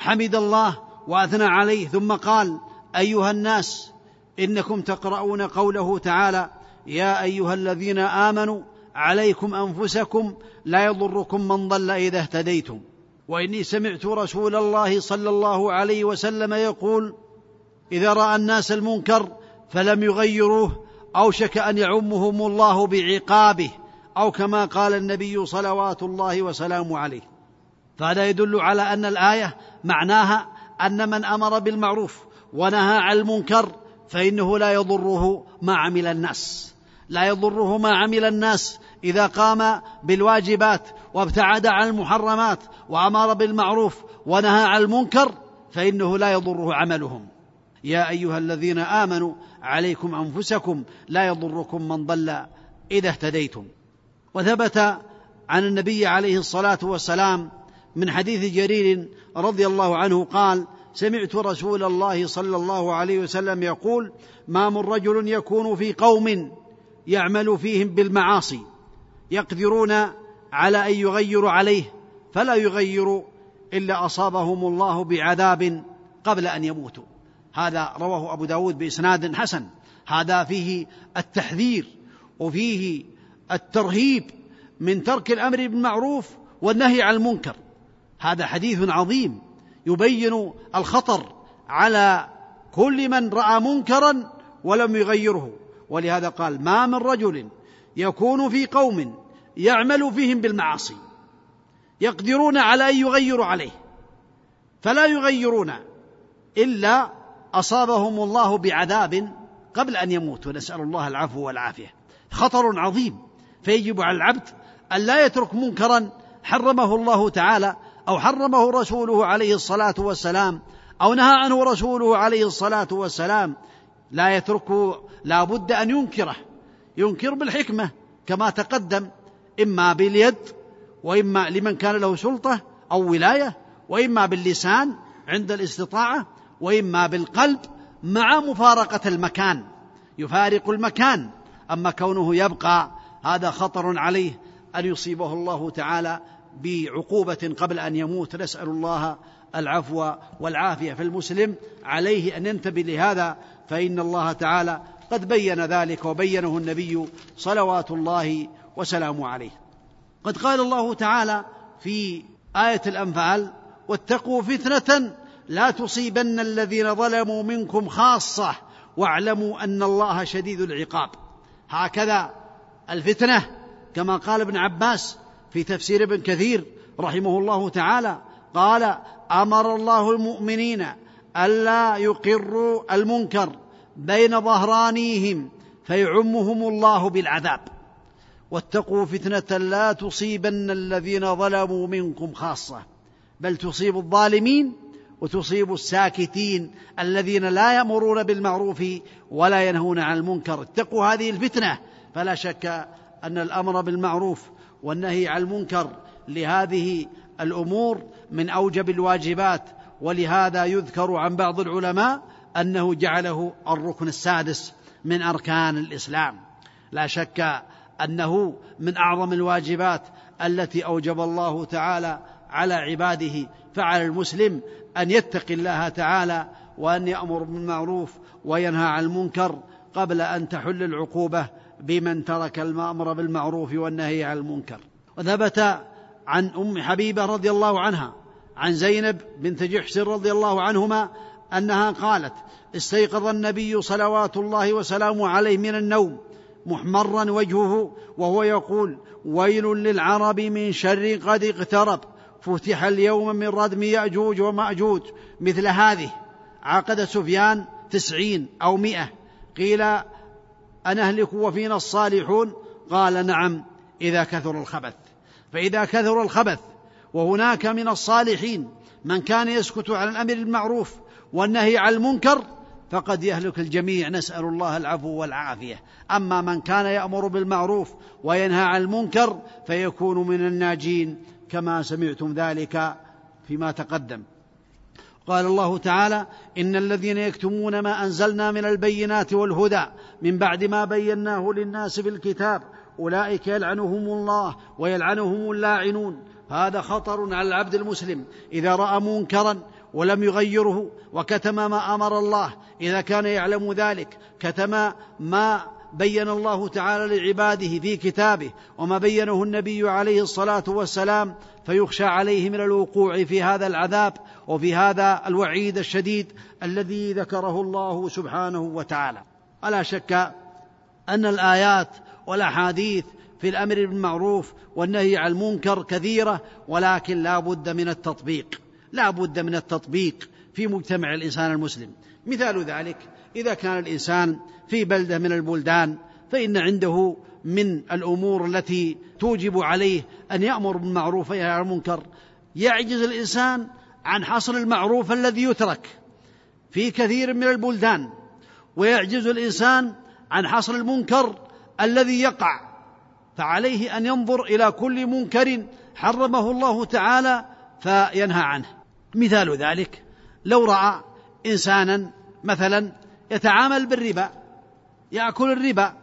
حمد الله وأثنى عليه ثم قال أيها الناس إنكم تقرؤون قوله تعالى يا أيها الذين آمنوا عليكم أنفسكم لا يضركم من ضل إذا اهتديتم. وإني سمعت رسول الله صلى الله عليه وسلم يقول إذا رأى الناس المنكر فلم يغيروه اوشك أن يعمهم الله بعقابه أو كما قال النبي صلوات الله وسلامه عليه. فهذا يدل على أن الآية معناها أن من أمر بالمعروف ونهى عن المنكر فإنه لا يضره ما عمل الناس. لا يضره ما عمل الناس إذا قام بالواجبات وابتعد عن المحرمات وأمر بالمعروف ونهى عن المنكر فإنه لا يضره عملهم. يا أيها الذين آمنوا عليكم أنفسكم لا يضركم من ضل إذا اهتديتم. وثبت عن النبي عليه الصلاة والسلام من حديث جرير رضي الله عنه قال سمعت رسول الله صلى الله عليه وسلم يقول ما من رجل يكون في قوم يعمل فيهم بالمعاصي يقدرون على أن يغيروا عليه فلا يغيروا إلا أصابهم الله بعذاب قبل أن يموتوا. هذا رواه أبو داود بإسناد حسن. هذا فيه التحذير وفيه الترهيب من ترك الأمر بالمعروف والنهي عن المنكر. هذا حديث عظيم يبين الخطر على كل من رأى منكرا ولم يغيره. ولهذا قال ما من رجل يكون في قوم يعمل فيهم بالمعاصي يقدرون على أن يغيروا عليه فلا يغيرون إلا أصابهم الله بعذاب قبل أن يموتوا. نسأل الله العفو والعافية. خطر عظيم فيجب على العبد أن لا يترك منكرا حرمه الله تعالى أو حرمه رسوله عليه الصلاة والسلام أو نهى عنه رسوله عليه الصلاة والسلام لا يتركه لا بد أن ينكره ينكر بالحكمة كما تقدم إما باليد وإما لمن كان له سلطة أو ولاية وإما باللسان عند الاستطاعة وإما بالقلب مع مفارقة المكان يفارق المكان أما كونه يبقى هذا خطر عليه أن يصيبه الله تعالى بعقوبة قبل أن يموت نسأل الله العفو والعافية. فالمسلم عليه أن ينتبه لهذا فإن الله تعالى قد بين ذلك وبينه النبي صلوات الله وسلامه عليه. قد قال الله تعالى في آية الأنفال واتقوا فتنة لا تصيبن الذين ظلموا منكم خاصة واعلموا أن الله شديد العقاب. هكذا الفتنة كما قال ابن عباس في تفسير ابن كثير رحمه الله تعالى قال أمر الله المؤمنين ألا يقروا المنكر بين ظهرانيهم فيعمهم الله بالعذاب. واتقوا فتنة لا تصيبن الذين ظلموا منكم خاصة بل تصيب الظالمين وتصيب الساكتين الذين لا يأمرون بالمعروف ولا ينهون عن المنكر. اتقوا هذه الفتنة فلا شك أن الأمر بالمعروف والنهي عن المنكر لهذه الأمور من أوجب الواجبات ولهذا يذكر عن بعض العلماء أنه جعله الركن السادس من أركان الإسلام. لا شك أنه من أعظم الواجبات التي أوجب الله تعالى على عباده فعلى المسلم أن يتقي الله تعالى وأن يأمر بالمعروف وينهى عن المنكر قبل أن تحل العقوبة بمن ترك الأمر بالمعروف والنهي عن المنكر. وثبت عن أم حبيبة رضي الله عنها عن زينب بنت جحش رضي الله عنهما أنها قالت استيقظ النبي صلوات الله وسلامه عليه من النوم محمرا وجهه وهو يقول ويل للعرب من شر قد اقترب فتح اليوم من ردم يأجوج ومأجوج مثل هذه. عقد سفيان تسعين أو مئة. قيل أنهلك وفينا الصالحون؟ قال نعم إذا كثر الخبث. فإذا كثر الخبث وهناك من الصالحين من كان يسكت عن الأمر بالمعروف والنهي عن المنكر فقد يهلك الجميع. نسأل الله العفو والعافية. أما من كان يأمر بالمعروف وينهى عن المنكر فيكون من الناجين. كما سمعتم ذلك فيما تقدم. قال الله تعالى إن الذين يكتمون ما أنزلنا من البينات والهدى من بعد ما بيناه للناس في الكتاب أولئك يلعنهم الله ويلعنهم اللاعنون. هذا خطر على العبد المسلم. إذا رأى منكرا ولم يغيره وكتم ما أمر الله إذا كان يعلم ذلك كتم ما بين الله تعالى لعباده في كتابه وما بينه النبي عليه الصلاة والسلام فيخشى عليه من الوقوع في هذا العذاب وفي هذا الوعيد الشديد الذي ذكره الله سبحانه وتعالى. ولا شك أن الآيات والأحاديث في الأمر بالمعروف والنهي عن المنكر كثيرة ولكن لا بد من التطبيق. لا بد من التطبيق في مجتمع الإنسان المسلم. مثال ذلك إذا كان الإنسان في بلدة من البلدان فإن عنده من الأمور التي توجب عليه أن يأمر بالمعروف وينهى عن المنكر يعجز الإنسان عن حصر المعروف الذي يترك في كثير من البلدان ويعجز الإنسان عن حصر المنكر الذي يقع فعليه أن ينظر إلى كل منكر حرمه الله تعالى فينهى عنه. مثال ذلك لو رأى إنسانا مثلا يتعامل بالربا يأكل الربا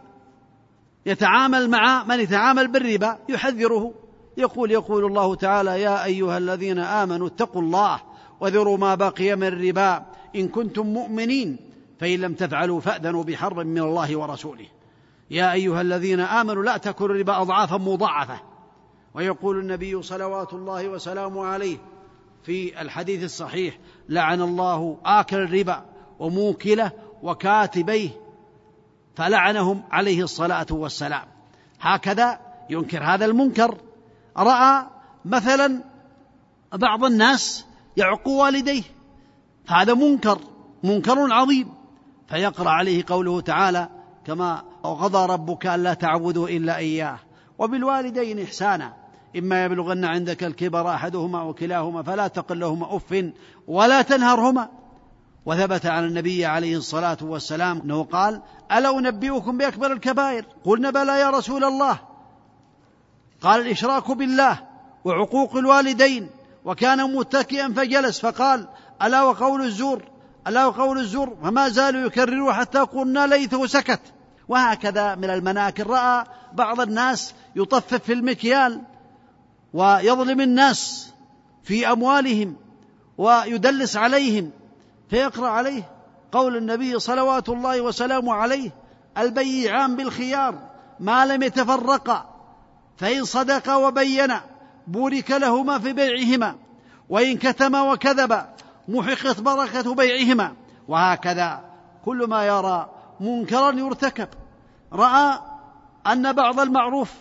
يتعامل مع من يتعامل بالربا يحذره يقول يقول الله تعالى يا أيها الذين آمنوا اتقوا الله وذروا ما بقي من الربا إن كنتم مؤمنين فإن لم تفعلوا فأذنوا بحرب من الله ورسوله. يا أيها الذين آمنوا لا تأكلوا الربا اضعافا مضاعفة. ويقول النبي صلوات الله وسلامه عليه في الحديث الصحيح لعن الله آكل الربا وموكله وكاتبيه فلعنهم عليه الصلاة والسلام. هكذا ينكر هذا المنكر. رأى مثلا بعض الناس يعق والديه هذا منكر منكر عظيم. فيقرأ عليه قوله تعالى كما وقضى ربك ألا تعبدوا إلا إياه وبالوالدين إحسانا. إما يبلغن عندك الكبر أحدهما أو كلاهما فلا تقل لهما أف ولا تنهرهما. وثبت عن النبي عليه الصلاة والسلام أنه قال ألا أنبئكم بأكبر الكبائر? قلنا بلى يا رسول الله. قال الإشراك بالله وعقوق الوالدين. وكان متكئا فجلس فقال ألا وقول الزور؟ ألا وقول الزور؟ فما زالوا يكرروا حتى قلنا ليته سكت. وهكذا من المناكر رأى بعض الناس يطفف في المكيال ويظلم الناس في أموالهم ويدلس عليهم فيقرأ عليه قول النبي صلوات الله وسلامه عليه البيعان بالخيار ما لم يتفرقا فإن صدقا وبينا بورك لهما في بيعهما وإن كتما وكذبا محقت بركة بيعهما. وهكذا كل ما يرى منكرا يرتكب. رأى أن بعض المعروف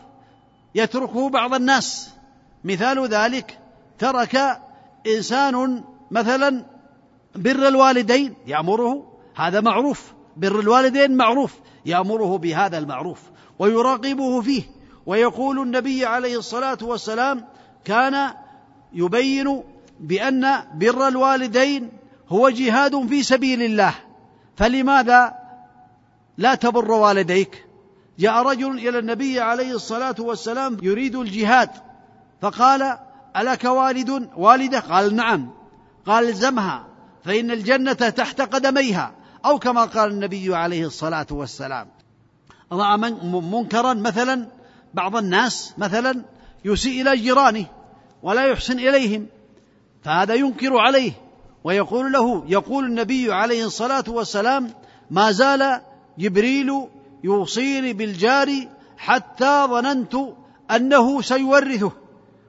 يتركه بعض الناس. مثال ذلك ترك إنسان مثلا بر الوالدين يأمره هذا معروف. بر الوالدين معروف يأمره بهذا المعروف. ويراقبه فيه. ويقول النبي عليه الصلاة والسلام كان يبين بأن بر الوالدين هو جهاد في سبيل الله. فلماذا لا تبر والديك؟ جاء رجل إلى النبي عليه الصلاة والسلام يريد الجهاد. فقال ألك والد؟ والدة؟ قال نعم. قال الزمها فإن الجنة تحت قدميها أو كما قال النبي عليه الصلاة والسلام. رأى منكرا مثلا بعض الناس مثلا يسيء إلى جيرانه ولا يحسن إليهم فهذا ينكر عليه ويقول له يقول النبي عليه الصلاة والسلام ما زال جبريل يوصيني بالجار حتى ظننت أنه سيورثه.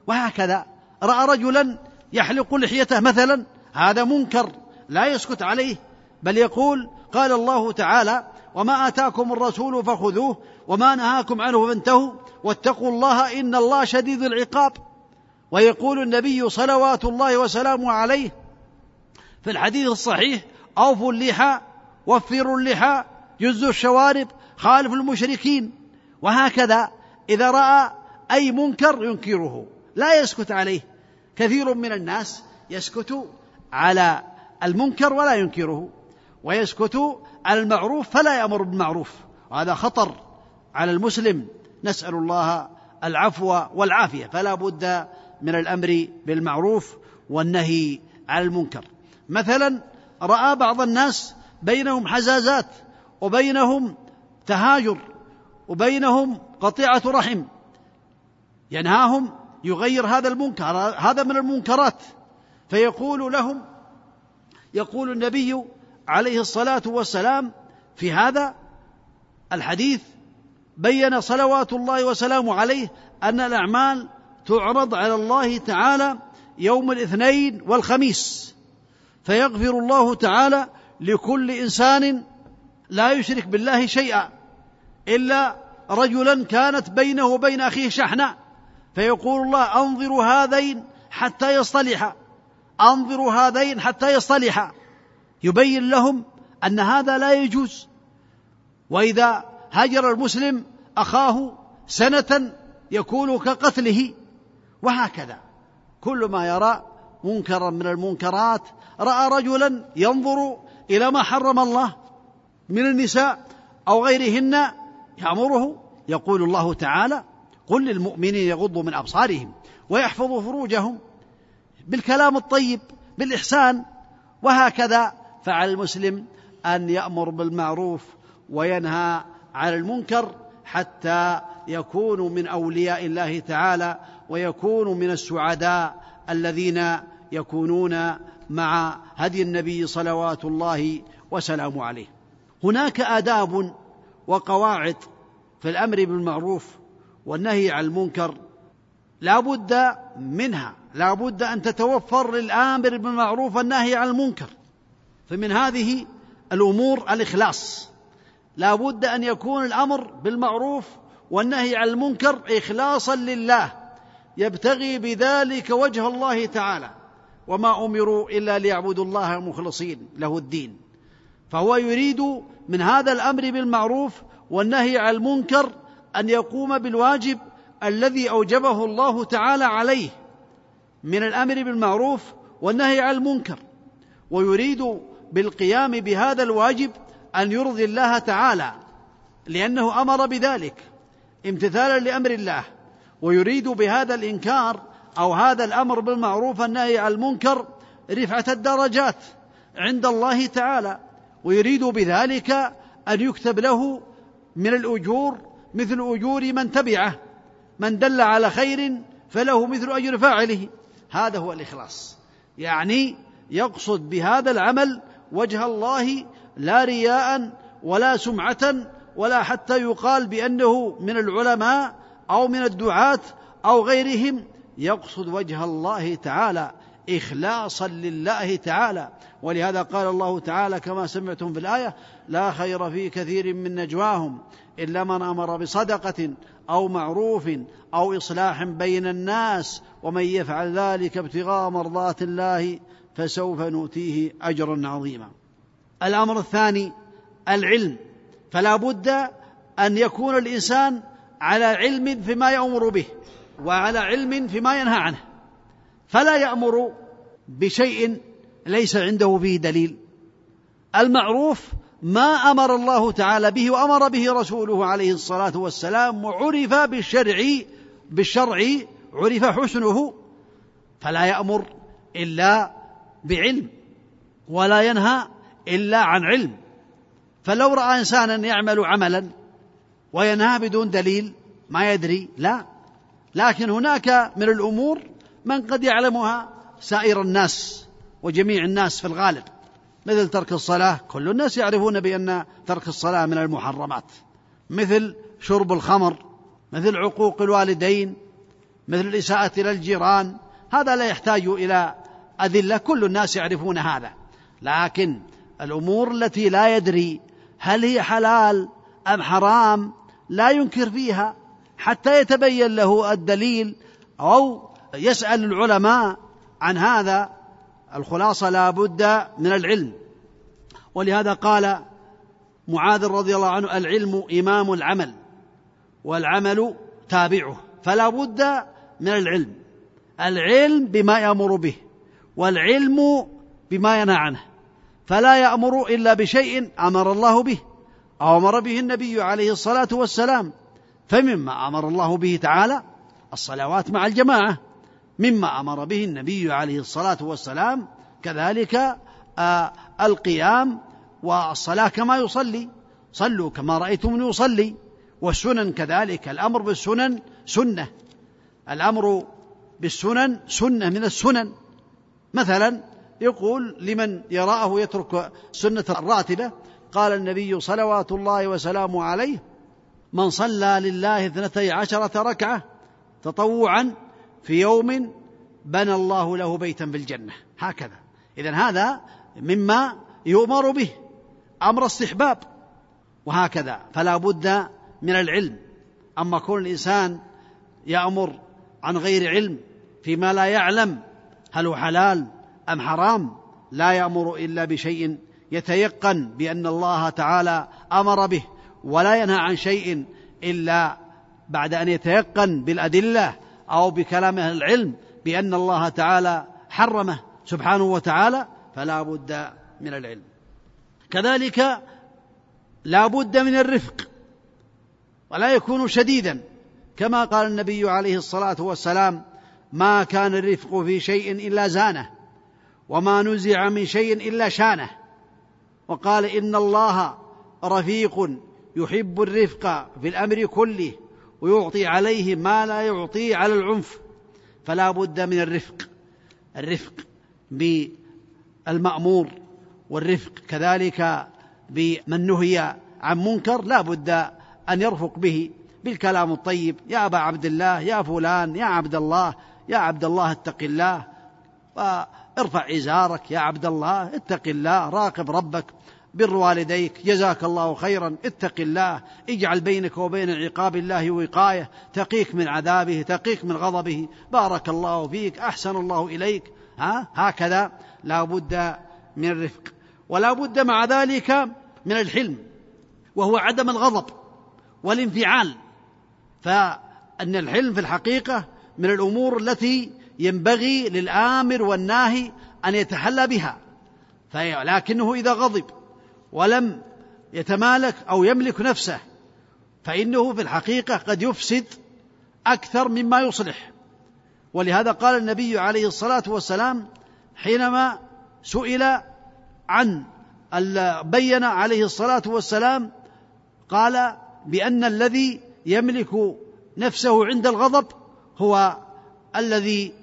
وهكذا. رأى رجلا يحلق لحيته مثلا هذا منكر. لا يسكت عليه بل يقول قال الله تعالى وما آتاكم الرسول فخذوه وما نهاكم عنه فانتهوا واتقوا الله إن الله شديد العقاب ويقول النبي صلوات الله وسلامه عليه في الحديث الصحيح اوفوا اللحى وفروا اللحى جزوا الشوارب خالفوا المشركين وهكذا إذا رأى أي منكر ينكره لا يسكت عليه. كثير من الناس يسكت على المنكر ولا ينكره ويسكت على المعروف فلا يأمر بالمعروف. وهذا خطر على المسلم. نسأل الله العفو والعافية. فلا بد من الأمر بالمعروف والنهي عن المنكر. مثلا رأى بعض الناس بينهم حزازات وبينهم تهاجر وبينهم قطيعة رحم. ينهاهم يغير هذا المنكر هذا من المنكرات. فيقول لهم يقول النبي عليه الصلاة والسلام في هذا الحديث بين صلوات الله وسلامه عليه أن الأعمال تعرض على الله تعالى يوم الاثنين والخميس. فيغفر الله تعالى لكل إنسان لا يشرك بالله شيئا إلا رجلا كانت بينه وبين أخيه شحنه فيقول الله أنظروا هذين حتى يصطلحا. أنظروا هذين حتى يصطلحا يبين لهم أن هذا لا يجوز. وإذا هجر المسلم أخاه سنة يكون كقتله. وهكذا. كل ما يرى منكرا من المنكرات رأى رجلا ينظر إلى ما حرم الله من النساء أو غيرهن يأمره يقول الله تعالى قل للمؤمنين يغضوا من أبصارهم ويحفظوا فروجهم بالكلام الطيب بالإحسان وهكذا فعلى المسلم أن يأمر بالمعروف وينهى عن المنكر حتى يكونوا من أولياء الله تعالى ويكونوا من السعداء الذين يكونون مع هدي النبي صلوات الله وسلامه عليه. هناك آداب وقواعد في الأمر بالمعروف والنهي عن المنكر لا بد منها. لا بد أن تتوفر للآمر بالمعروف والنهي عن المنكر. فمن هذه الأمور الإخلاص. لا بد أن يكون الأمر بالمعروف والنهي عن المنكر إخلاصا لله. يبتغي بذلك وجه الله تعالى. وما أمروا إلا ليعبدوا الله مخلصين له الدين. فهو يريد من هذا الأمر بالمعروف والنهي عن المنكر أن يقوم بالواجب الذي أوجبه الله تعالى عليه من الأمر بالمعروف والنهي عن المنكر ويريد بالقيام بهذا الواجب أن يرضي الله تعالى لأنه أمر بذلك امتثالا لأمر الله ويريد بهذا الإنكار أو هذا الأمر بالمعروف والنهي عن المنكر رفعة الدرجات عند الله تعالى ويريد بذلك أن يكتب له من الأجور مثل أجور من تبعه. من دل على خير فله مثل أجر فاعله. هذا هو الإخلاص. يعني يقصد بهذا العمل وجه الله لا رياء ولا سمعة ولا حتى يقال بأنه من العلماء أو من الدعاة أو غيرهم. يقصد وجه الله تعالى إخلاصا لله تعالى. ولهذا قال الله تعالى كما سمعتم في الآية لا خير في كثير من نجواهم إلا من أمر بصدقة أو معروف أو إصلاح بين الناس ومن يفعل ذلك ابتغاء مرضات الله فسوف نؤتيه أجرا عظيما. الأمر الثاني العلم. فلا بد أن يكون الإنسان على علم فيما يأمر به وعلى علم فيما ينهى عنه. فلا يأمر بشيء ليس عنده فيه دليل. المعروف ما أمر الله تعالى به وأمر به رسوله عليه الصلاة والسلام وعرف بالشرع بالشرع عرف حسنه فلا يأمر إلا بعلم ولا ينهى إلا عن علم. فلو رأى إنسانا يعمل عملا وينهى بدون دليل ما يدري لا. لكن هناك من الأمور من قد يعلمها سائر الناس وجميع الناس في الغالب. مثل ترك الصلاة كل الناس يعرفون بأن ترك الصلاة من المحرمات. مثل شرب الخمر مثل عقوق الوالدين مثل الإساءة إلى الجيران. هذا لا يحتاج إلى أدلة كل الناس يعرفون هذا. لكن الأمور التي لا يدري هل هي حلال أم حرام لا ينكر فيها حتى يتبين له الدليل أو يسأل العلماء عن هذا. الخلاصة لا بد من العلم. ولهذا قال معاذ رضي الله عنه العلم إمام العمل والعمل تابعه فلا بد من العلم. العلم بما يأمر به والعلم بما ينهى عنه فلا يأمر إلا بشيء أمر الله به أو أمر به النبي عليه الصلاة والسلام فمما أمر الله به تعالى الصلوات مع الجماعة. مما أمر به النبي عليه الصلاة والسلام كذلك آه القيام والصلاة كما يصلي. صلوا كما رأيتم يصلي. والسنن كذلك الأمر بالسنن سنة. الأمر بالسنن سنة من السنن. مثلا يقول لمن يراه يترك سنة الراتبة قال النبي صلوات الله وسلامه عليه من صلى لله اثنتي عشرة ركعة تطوعا في يوم بنى الله له بيتا في الجنة. هكذا. اذا هذا مما يؤمر به أمر استحباب. وهكذا. فلا بد من العلم. أما كون الإنسان يأمر عن غير علم فيما لا يعلم هل هو حلال أم حرام لا يأمر إلا بشيء يتيقن بأن الله تعالى أمر به ولا ينهى عن شيء إلا بعد أن يتيقن بالأدلة أو بكلام أهل العلم بأن الله تعالى حرمه سبحانه وتعالى فلا بد من العلم. كذلك لا بد من الرفق ولا يكون شديدا. كما قال النبي عليه الصلاة والسلام ما كان الرفق في شيء إلا زانه وما نزع من شيء إلا شانه. وقال إن الله رفيق يحب الرفق في الأمر كله ويعطي عليه ما لا يعطي على العنف. فلا بد من الرفق. الرفق بالمأمور والرفق كذلك بمن نهي عن منكر لا بد أن يرفق به بالكلام الطيب. يا أبا عبد الله يا فلان يا عبد الله يا عبد الله اتق الله. وارفع إزارك يا عبد الله اتق الله راقب ربك. بر والديك جزاك الله خيرا. اتق الله اجعل بينك وبين عقاب الله وقاية. تقيك من عذابه تقيك من غضبه. بارك الله فيك أحسن الله إليك. ها؟ هكذا. لا بد من الرفق ولا بد مع ذلك من الحلم وهو عدم الغضب والانفعال. فإن الحلم في الحقيقة من الأمور التي ينبغي للآمر والناهي أن يتحلى بها. لكنه إذا غضب ولم يتمالك أو يملك نفسه فإنه في الحقيقة قد يفسد أكثر مما يصلح. ولهذا قال النبي عليه الصلاة والسلام حينما سئل عن بين عليه الصلاة والسلام قال بأن الذي يملك نفسه عند الغضب هو الذي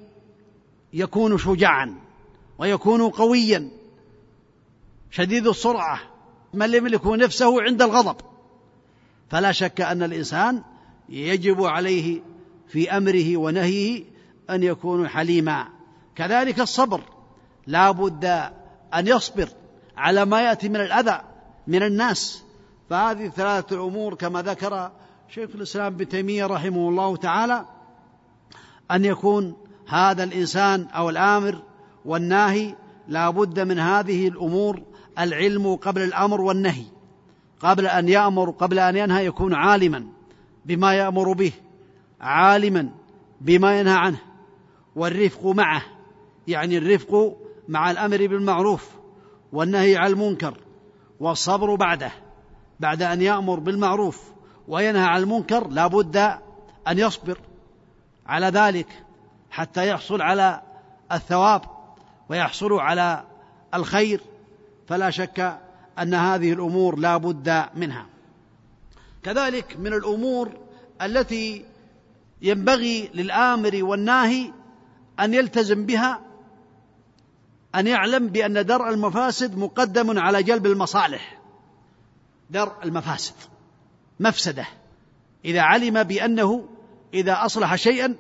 يكون شجاعا ويكون قويا شديد السرعة. من يملك نفسه عند الغضب. فلا شك أن الإنسان يجب عليه في أمره ونهيه أن يكون حليما. كذلك الصبر. لا بد أن يصبر على ما يأتي من الأذى من الناس. فهذه ثلاثة الأمور كما ذكر شيخ الإسلام ابن تيمية رحمه الله تعالى أن يكون هذا الإنسان أو الآمر والناهي لا بد من هذه الأمور العلم قبل الأمر والنهي قبل أن يأمر قبل أن ينهى يكون عالما بما يأمر به عالما بما ينهى عنه والرفق معه يعني الرفق مع الأمر بالمعروف والنهي عن المنكر والصبر بعده بعد أن يأمر بالمعروف وينهى عن المنكر لا بد أن يصبر على ذلك حتى يحصل على الثواب ويحصل على الخير. فلا شك أن هذه الأمور لا بد منها. كذلك من الأمور التي ينبغي للآمر والناهي أن يلتزم بها أن يعلم بأن درء المفاسد مقدم على جلب المصالح. درء المفاسد مفسدة. إذا علم بأنه إذا أصلح شيئا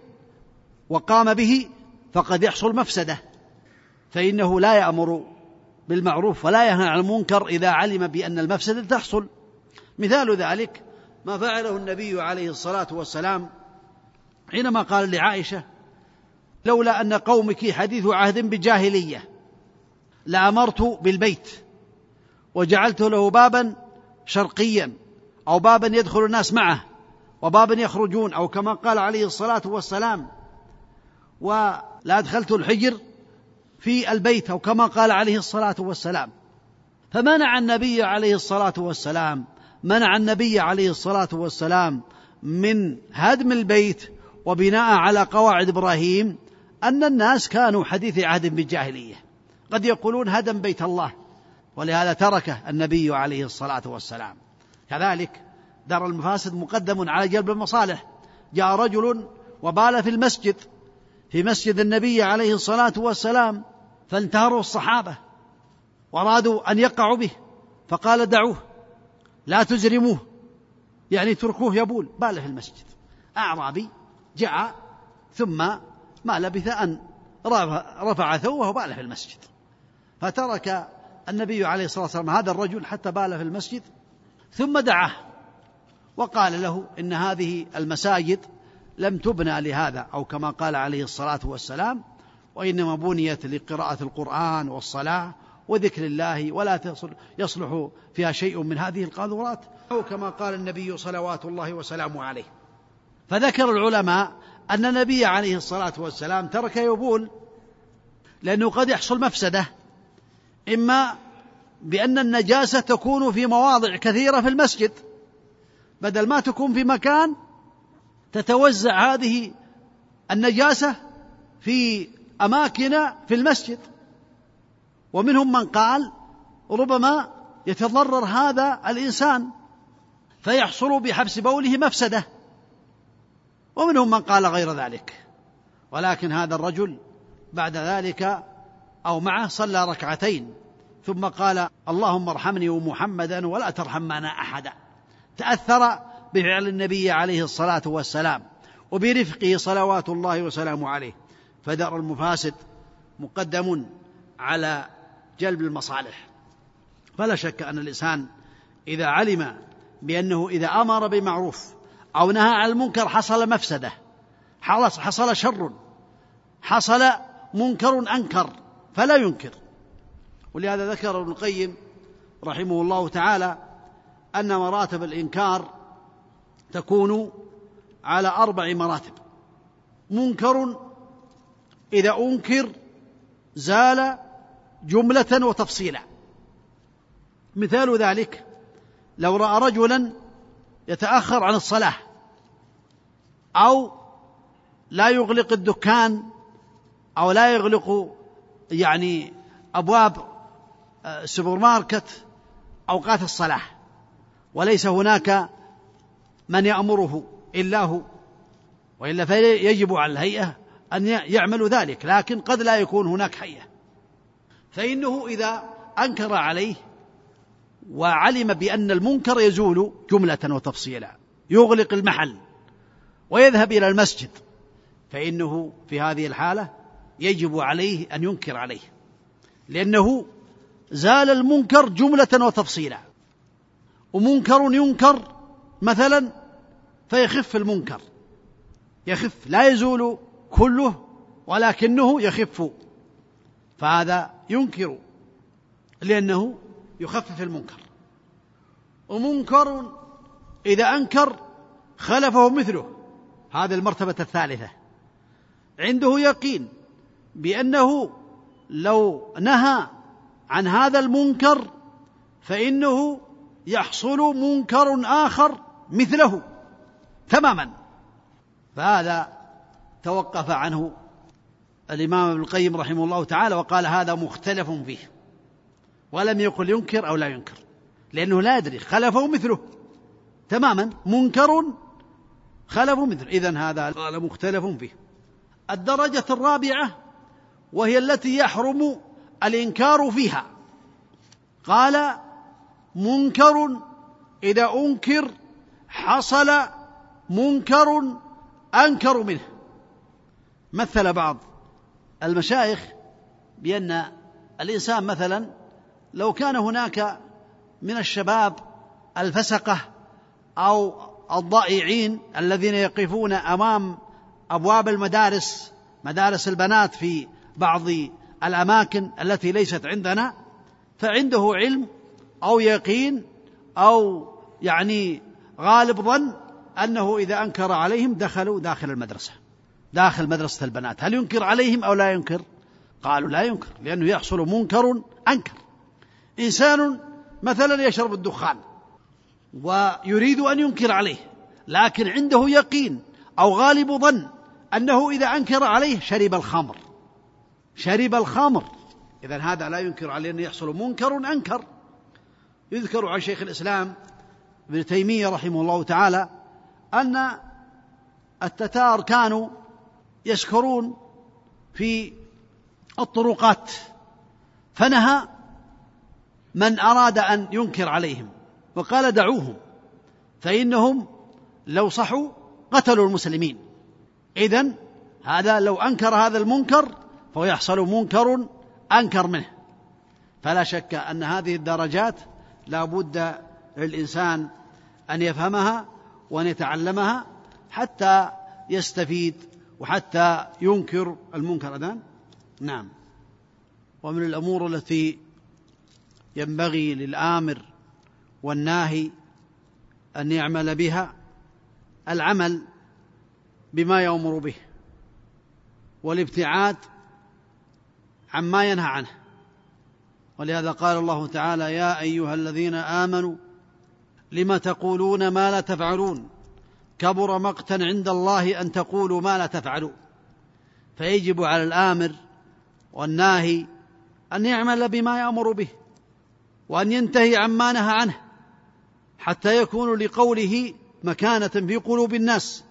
وقام به فقد يحصل مفسدة فإنه لا يأمر بالمعروف ولا ينهى عن المنكر إذا علم بأن المفسدة تحصل مثال ذلك ما فعله النبي عليه الصلاة والسلام حينما قال لعائشة لولا أن قومك حديث عهد بجاهلية لأمرت بالبيت وجعلت له بابا شرقيا أو بابا يدخل الناس معه وبابا يخرجون أو كما قال عليه الصلاة والسلام ولا أدخلت الحجر في البيت أو كما قال عليه الصلاة والسلام. فمنع النبي عليه الصلاة والسلام منع النبي عليه الصلاة والسلام من هدم البيت وبناء على قواعد إبراهيم أن الناس كانوا حديث عهد بالجاهلية. قد يقولون هدم بيت الله ولهذا تركه النبي عليه الصلاة والسلام. كذلك دار المفاسد مقدم على جلب المصالح. جاء رجل وبال في المسجد في مسجد النبي عليه الصلاة والسلام فانتهروا الصحابة وأرادوا أن يقعوا به فقال دعوه لا تزرموه يعني اتركوه يبول بال في المسجد. أعرابي جاء ثم ما لبث أن رفع ثوبه وبال في المسجد. فترك النبي عليه الصلاة والسلام هذا الرجل حتى بال في المسجد ثم دعاه وقال له إن هذه المساجد لم تبنى لهذا أو كما قال عليه الصلاة والسلام وإنما بنيت لقراءة القرآن والصلاة وذكر الله ولا يصلح فيها شيء من هذه القاذورات أو كما قال النبي صلوات الله وسلامه عليه. فذكر العلماء أن النبي عليه الصلاة والسلام ترك يبول لأنه قد يحصل مفسدة إما بأن النجاسة تكون في مواضع كثيرة في المسجد بدل ما تكون في مكان تتوزع هذه النجاسة في أماكن في المسجد. ومنهم من قال ربما يتضرر هذا الإنسان فيحصل بحبس بوله مفسدة. ومنهم من قال غير ذلك. ولكن هذا الرجل بعد ذلك أو معه صلى ركعتين. ثم قال اللهم ارحمني ومحمدا ولا ترحم معنا أحدا. تأثر بفعل النبي عليه الصلاة والسلام وبرفقه صلوات الله وسلامه عليه. فدر المفاسد مقدم على جلب المصالح. فلا شك أن الإنسان إذا علم بأنه إذا أمر بمعروف أو نهى عن المنكر حصل مفسدة حصل شر حصل منكر أنكر فلا ينكر. ولهذا ذكر ابن القيم رحمه الله تعالى أن مراتب الإنكار تكون على أربع مراتب. منكر إذا أنكر زال جملة وتفصيلا. مثال ذلك لو رأى رجلا يتأخر عن الصلاة أو لا يغلق الدكان أو لا يغلق يعني أبواب السوبر ماركت أوقات الصلاة. وليس هناك من يأمره؟ إلا هو. وإلا فيجب على الهيئة أن يعمل ذلك لكن قد لا يكون هناك هيئة. فإنه إذا أنكر عليه وعلم بأن المنكر يزول جملة وتفصيلا يغلق المحل ويذهب إلى المسجد فإنه في هذه الحالة يجب عليه أن ينكر عليه. لأنه زال المنكر جملة وتفصيلا. ومنكر ينكر مثلا فيخف المنكر. يخف لا يزول كله ولكنه يخف. فهذا ينكر لأنه يخفف المنكر. ومنكر إذا أنكر خلفه مثله. هذه المرتبة الثالثة. عنده يقين بأنه لو نهى عن هذا المنكر فإنه يحصل منكر آخر مثله تماما. فهذا توقف عنه الإمام ابن القيم رحمه الله تعالى وقال هذا مختلف فيه. ولم يقل ينكر أو لا ينكر. لأنه لا يدري خلفه مثله. تماما. منكر خلفه مثله. إذن هذا قال مختلف فيه. الدرجة الرابعة وهي التي يحرم الإنكار فيها. قال منكر إذا أنكر حصل منكر أنكر منه. مثل بعض المشايخ بأن الإنسان مثلا لو كان هناك من الشباب الفسقة أو الضائعين الذين يقفون أمام أبواب المدارس مدارس البنات في بعض الأماكن التي ليست عندنا فعنده علم أو يقين أو يعني غالب ظن أنه إذا أنكر عليهم دخلوا داخل المدرسة داخل مدرسة البنات. هل ينكر عليهم أو لا ينكر؟ قالوا لا ينكر لأنه يحصل منكر أنكر. إنسان مثلا يشرب الدخان ويريد أن ينكر عليه لكن عنده يقين أو غالب ظن أنه إذا أنكر عليه شرب الخمر. شرب الخمر. إذا هذا لا ينكر عليه أن يحصل منكر أنكر. يذكر عن شيخ الإسلام ابن تيمية رحمه الله تعالى أن التتار كانوا يسكرون في الطرقات فنهى من أراد أن ينكر عليهم وقال دعوهم فإنهم لو صحوا قتلوا المسلمين. إذن هذا لو أنكر هذا المنكر فهو يحصل منكر أنكر منه. فلا شك أن هذه الدرجات لا بد للإنسان أن يفهمها وأن يتعلمها حتى يستفيد وحتى ينكر المنكر. أذان؟ نعم. ومن الأمور التي ينبغي للآمر والناهي أن يعمل بها العمل بما يأمر به والابتعاد عما ينهى عنه. ولهذا قال الله تعالى يا أيها الذين آمنوا لم تقولون ما لا تفعلون. كبر مقتا عند الله أن تقولوا ما لا تفعلون فيجب على الآمر والناهي أن يعمل بما يأمر به وأن ينتهي عما نهى عنه حتى يكون لقوله مكانة في قلوب الناس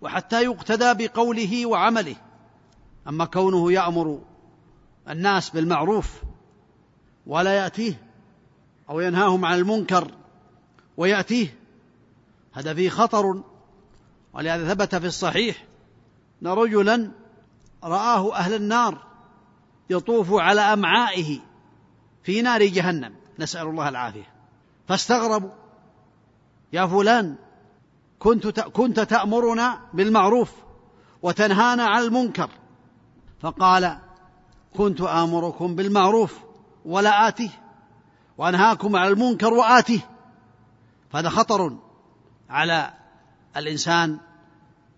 وحتى يقتدى بقوله وعمله. أما كونه يأمر الناس بالمعروف ولا يأتيه أو ينهاهم عن المنكر ويأتيه. هذا فيه خطر ولهذا ثبت في الصحيح أن رجلا رآه أهل النار يطوف على أمعائه في نار جهنم. نسأل الله العافية. فاستغربوا. يا فلان كنت كنت تأمرنا بالمعروف وتنهانا عن المنكر. فقال كنت آمركم بالمعروف ولا آتيه وأنهاكم عن المنكر وآتيه. فهذا خطر على الإنسان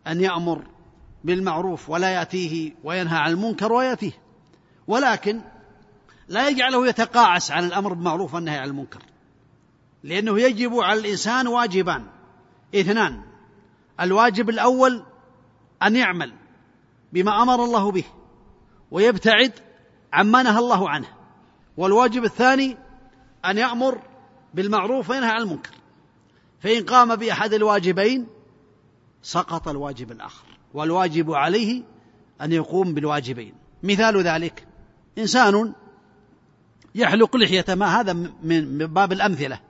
أن يأمر بالمعروف ولا يأتيه وينهى عن المنكر ويأتيه. ولكن لا يجعله يتقاعس عن الأمر بالمعروف والنهي عن المنكر. لأنه يجب على الإنسان واجبان. اثنان الواجب الأول أن يعمل بما أمر الله به ويبتعد عما نهى الله عنه. والواجب الثاني أن يأمر بالمعروف وينهى عن المنكر. فإن قام بأحد الواجبين سقط الواجب الآخر والواجب عليه أن يقوم بالواجبين. مثال ذلك إنسان يحلق لحيته ما هذا من باب الأمثلة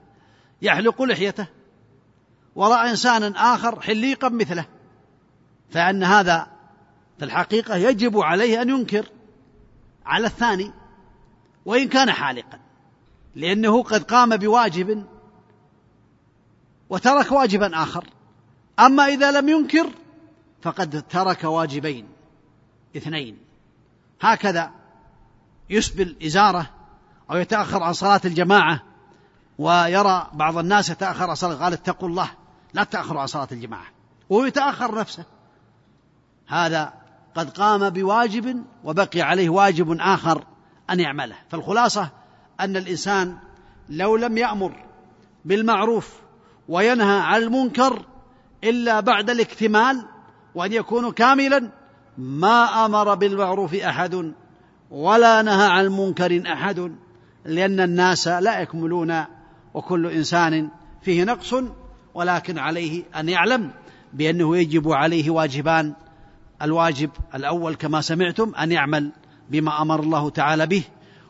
يحلق لحيته ورأى إنسانا آخر حليقا مثله فأن هذا في الحقيقة يجب عليه أن ينكر على الثاني وإن كان حالقا لأنه قد قام بواجب وترك واجبا آخر. أما إذا لم ينكر فقد ترك واجبين اثنين. هكذا يسبل إزارة أو يتأخر عن صلاة الجماعة ويرى بعض الناس يتأخر عن صلاة قال اتقوا الله لا تأخروا عن صلاة الجماعة. وهو يتأخر نفسه. هذا قد قام بواجب وبقي عليه واجب آخر أن يعمله. فالخلاصة أن الإنسان لو لم يأمر بالمعروف وينهى عن المنكر إلا بعد الاكتمال وأن يكون كاملا. ما أمر بالمعروف أحد ولا نهى عن منكر أحد لأن الناس لا يكملون وكل إنسان فيه نقص ولكن عليه أن يعلم بأنه يجب عليه واجبان. الواجب الأول كما سمعتم أن يعمل بما أمر الله تعالى به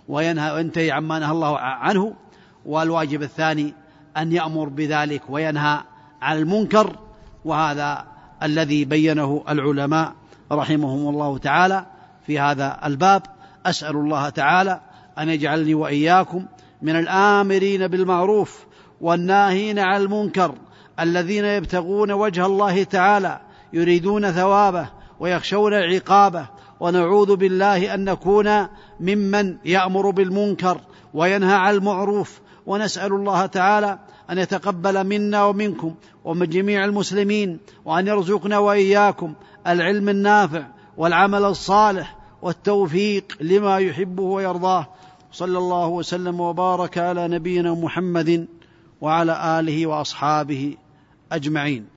وينهى وينتهي عما نهى الله عنه. والواجب الثاني أن يأمر بذلك وينهى عن المنكر وهذا الذي بينه العلماء رحمهم الله تعالى في هذا الباب. أسأل الله تعالى أن يجعلني وإياكم من الآمرين بالمعروف والناهين عن المنكر الذين يبتغون وجه الله تعالى يريدون ثوابه ويخشون عقابه. ونعوذ بالله أن نكون ممن يأمر بالمنكر وينهى عن المعروف ونسأل الله تعالى أن يتقبل منا ومنكم ومن جميع المسلمين وأن يرزقنا وإياكم العلم النافع والعمل الصالح والتوفيق لما يحبه ويرضاه. صلى الله وسلم وبارك على نبينا محمد وعلى آله وأصحابه أجمعين.